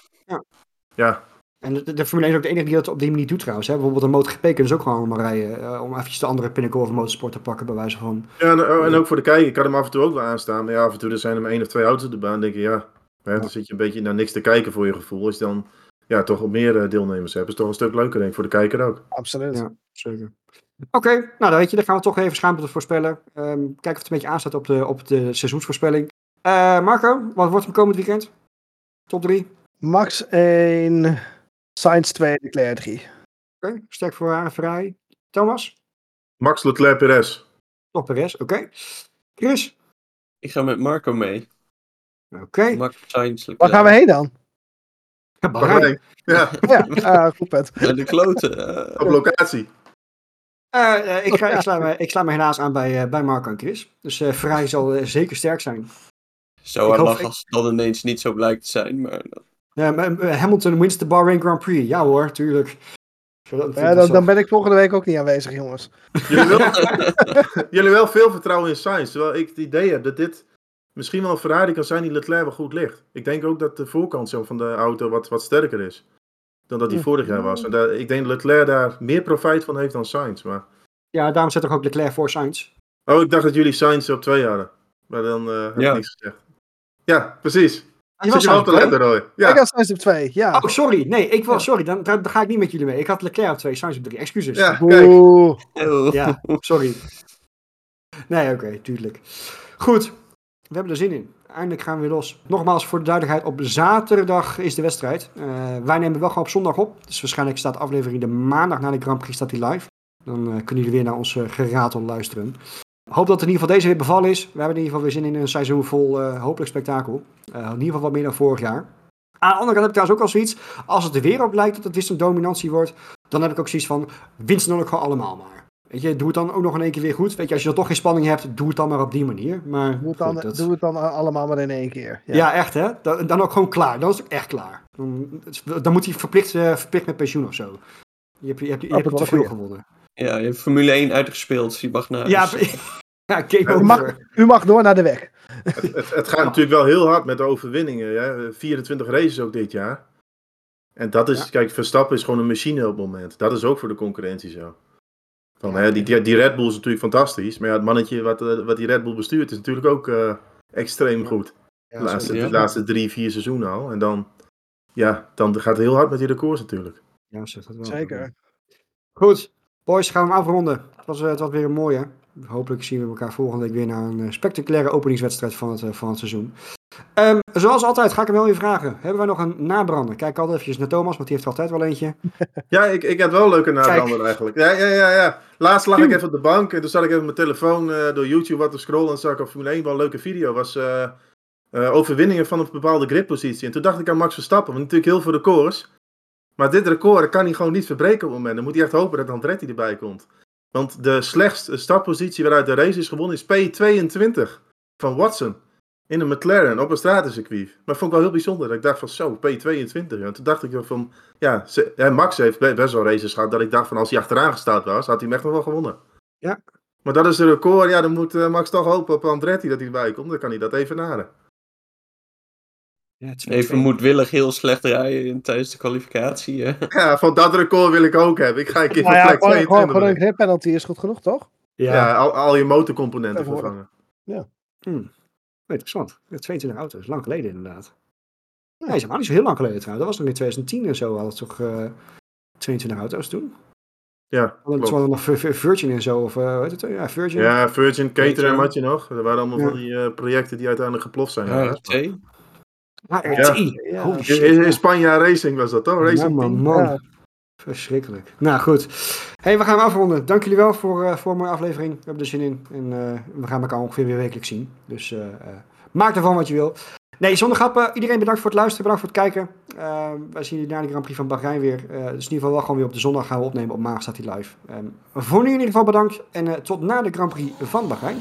Speaker 4: Ja,
Speaker 1: En de, de Formule 1 is ook de enige die dat op die manier doet trouwens. Hè? Bijvoorbeeld een MotoGP kunnen ze ook gewoon allemaal rijden. eh, om eventjes de andere pinnacle of motorsport te pakken, bij wijze van.
Speaker 4: ja en, oh, en ook voor de kijker. Ik had hem af en toe ook wel aanstaan. Maar ja, af en toe er zijn er maar één of twee auto's op de baan. Dan denk je, ja, hè, dan zit je een beetje naar niks te kijken voor je gevoel. Als je dan ja, toch wat meer eh, deelnemers hebt, is het toch een stuk leuker, denk ik, voor de kijker ook.
Speaker 3: absoluut.
Speaker 1: Ja. Zeker. Oké, nou dan weet je, dan gaan we toch even schaamte voorspellen. Ehm, kijken of het een beetje aanstaat op de, op de seizoensvoorspelling. Eh, Marco, wat wordt hem komend weekend? Top 3?
Speaker 3: Max 1, Sainz 2, Leclerc 3.
Speaker 1: Oké, sterk voor haar Ferrari. Thomas?
Speaker 4: Max Leclerc Perez.
Speaker 1: Toch Perez, oké. Chris?
Speaker 2: Ik ga met Marco mee.
Speaker 1: Oké.
Speaker 2: Max Sainz.
Speaker 3: Waar gaan we heen dan?
Speaker 1: Bahrein.
Speaker 4: Ja,
Speaker 3: Ja, ah, goed punt.
Speaker 2: De kloten.
Speaker 4: op locatie.
Speaker 1: Eh, eh, ik, ga, ik, sla me, ik sla me helaas aan bij, eh, bij Marco en Chris. Dus eh Ferrari zal zeker sterk zijn.
Speaker 2: Zou
Speaker 1: hoop-
Speaker 2: lachen als het dan ineens niet zo blijkt te zijn. Maar
Speaker 1: Ja, eh, Hamilton wins de Bahrain Grand Prix. Ja hoor, tuurlijk.
Speaker 3: Ja, dan, ben ik volgende week ook niet aanwezig, jongens.
Speaker 4: Jullie wel, jullie wel veel vertrouwen in Sainz. Terwijl ik het idee heb dat dit misschien wel een Ferrari kan zijn die Leclerc wel goed ligt. Ik denk ook dat de voorkant zo van de auto wat, wat sterker is. Dan dat die
Speaker 3: Ja.
Speaker 4: vorig jaar was. En daar, ik denk dat Leclerc daar meer profijt van heeft dan Sainz. Maar...
Speaker 1: Ja, daarom zet ik ook Leclerc voor Sainz.
Speaker 4: Oh, ik dacht dat jullie Sainz op twee hadden. Maar dan eh, heb
Speaker 2: Ja.
Speaker 4: ik niks gezegd. Ja, precies.
Speaker 1: Je was
Speaker 4: wel op letten, Roy. Ja,
Speaker 3: Ik had Sainz op 2, ja.
Speaker 1: Oh, sorry. Nee, ik was, sorry. Dan, dan, ga ik niet met jullie mee. Ik had Leclerc op 2, Sainz op 3. Excuses.
Speaker 4: ja kijk.
Speaker 3: Oeh.
Speaker 2: Oh.
Speaker 1: Ja, sorry. Nee, oké, tuurlijk. Goed, we hebben er zin in. Eindelijk gaan we weer los. Nogmaals voor de duidelijkheid, op zaterdag is de wedstrijd. Eh, wij nemen wel gewoon op zondag op. Dus waarschijnlijk staat de aflevering de maandag na de Grand Prix staat die live. Dan eh, kunnen jullie weer naar ons eh, geratel luisteren. Hoop dat in ieder geval deze weer bevallen is. We hebben in ieder geval weer zin in een seizoen vol eh, hopelijk spektakel. Eh, in ieder geval wat meer dan vorig jaar. Aan de andere kant heb ik trouwens ook al zoiets. Als het er weer op lijkt dat het weer een dominantie wordt. Dan heb ik ook zoiets van, winst dan ook gewoon allemaal maar. Weet je, doe het dan ook nog in één keer weer goed. Weet je, als je dan toch geen spanning hebt, doe het dan maar op die manier. Maar
Speaker 3: Doe het, dan,
Speaker 1: goed, dat-
Speaker 3: doe het dan allemaal maar in één keer. Ja.
Speaker 1: ja. echt hè. Dan, dan ook gewoon klaar. Dan is het ook echt klaar. Dan, dan moet hij verplicht, eh, verplicht met pensioen of zo. Je hebt, je hebt, je hebt te veel gewonnen.
Speaker 2: Ja, je hebt Formule 1 uitgespeeld. Dus je mag naar
Speaker 1: Ja, ja, game
Speaker 4: Ja,
Speaker 3: mag-. U mag door naar de weg.
Speaker 4: Het, het, het gaat natuurlijk wel heel hard met de overwinningen. Hè? 24 races ook dit jaar. En dat is,
Speaker 1: Ja.
Speaker 4: kijk, Verstappen is gewoon een machine op het moment. Dat is ook voor de concurrentie zo. Van, hè, die, die, die Red Bull is natuurlijk fantastisch. Maar ja, het mannetje wat, eh, wat die Red Bull bestuurt is natuurlijk ook eh, extreem
Speaker 1: Ja.
Speaker 4: goed.
Speaker 1: Ja,
Speaker 4: de, laatste, de laatste drie, vier seizoenen al. En dan, ja, dan gaat het heel hard met die records natuurlijk.
Speaker 1: Ja, zeg dat wel.
Speaker 3: Zeker.
Speaker 1: Goed, boys, gaan we hem afronden. Het was, eh, het was weer een mooie. Hopelijk zien we elkaar volgende week weer naar een eh, spectaculaire openingswedstrijd van het, eh, van het seizoen. Ehm, zoals altijd ga ik hem wel weer vragen. Hebben wij nog een nabrander? Kijk altijd even naar Thomas, want die heeft er altijd wel eentje.
Speaker 4: Ja, ik, ik had wel een leuke nabrander eigenlijk. Ja, ja, ja, ja. Laatst lag ik even op de bank en toen zat ik even op mijn telefoon uh, door YouTube wat te scrollen en zag ik op Formule 1 wel een leuke video. was uh, uh, overwinningen van een bepaalde gridpositie. En toen dacht ik aan Max Verstappen, want natuurlijk heel veel records. Maar dit record kan hij gewoon niet verbreken op het moment. Dan moet hij echt hopen dat Andretti erbij komt. Want de slechtste startpositie waaruit de race is gewonnen is P22 van Watson. In een McLaren op een stratencircuit. Maar vond ik wel heel bijzonder. Dat ik dacht van zo, P22. En toen dacht ik van, ja, ze, Max heeft best wel races gehad. Dat ik dacht van als hij achteraan gestart was, had hij hem echt nog wel gewonnen.
Speaker 1: Ja.
Speaker 4: Maar dat is de record. Ja, dan moet uh, Max toch hopen op Andretti dat hij erbij komt. Dan kan hij dat even naden.
Speaker 2: Ja, even moedwillig heel slecht rijden tijdens de kwalificatie. Hè?
Speaker 4: Ja, van dat record wil ik ook hebben. Ik ga een keer
Speaker 3: nou ja, gewoon, gewoon, gewoon een grip penalty is goed genoeg, toch?
Speaker 4: Ja, ja al, al, je motorcomponenten vervangen.
Speaker 3: Ja.
Speaker 1: Hmm. Interessant. 22 auto's, lang geleden inderdaad. Nee, is helemaal niet zo heel lang geleden trouwens. Dat was nog in 2010 en zo, had het toch uh, 22 auto's toen?
Speaker 4: Ja,
Speaker 1: Het was nog Virgin en zo, of uh, heet het? Ja, Virgin.
Speaker 4: Ja, Virgin, Caterham had je nog. Er waren allemaal ja. van die uh, projecten die uiteindelijk geploft zijn.
Speaker 2: Ja, RT.
Speaker 3: Ja.
Speaker 4: In,
Speaker 1: shit.
Speaker 4: in, in Spanje Racing was dat toch? Racing
Speaker 1: Ja, man,
Speaker 4: Team.
Speaker 1: man.
Speaker 3: Ja.
Speaker 1: Verschrikkelijk. Nou goed. hey, we gaan hem afronden. Dank jullie wel voor, eh, voor een mooie aflevering. We hebben er zin in. En eh, we gaan elkaar ongeveer weer wekelijks zien. Dus eh, eh, maak ervan wat je wil. Nee, zonder grappen. Iedereen bedankt voor het luisteren. Bedankt voor het kijken. Eh, wij zien jullie na de Grand Prix van Bahrein weer. Eh, dus in ieder geval wel gewoon weer op de zondag gaan we opnemen. Op maandag staat hij live. Ehm, voor nu in ieder geval bedankt. En eh, tot na de Grand Prix van Bahrein.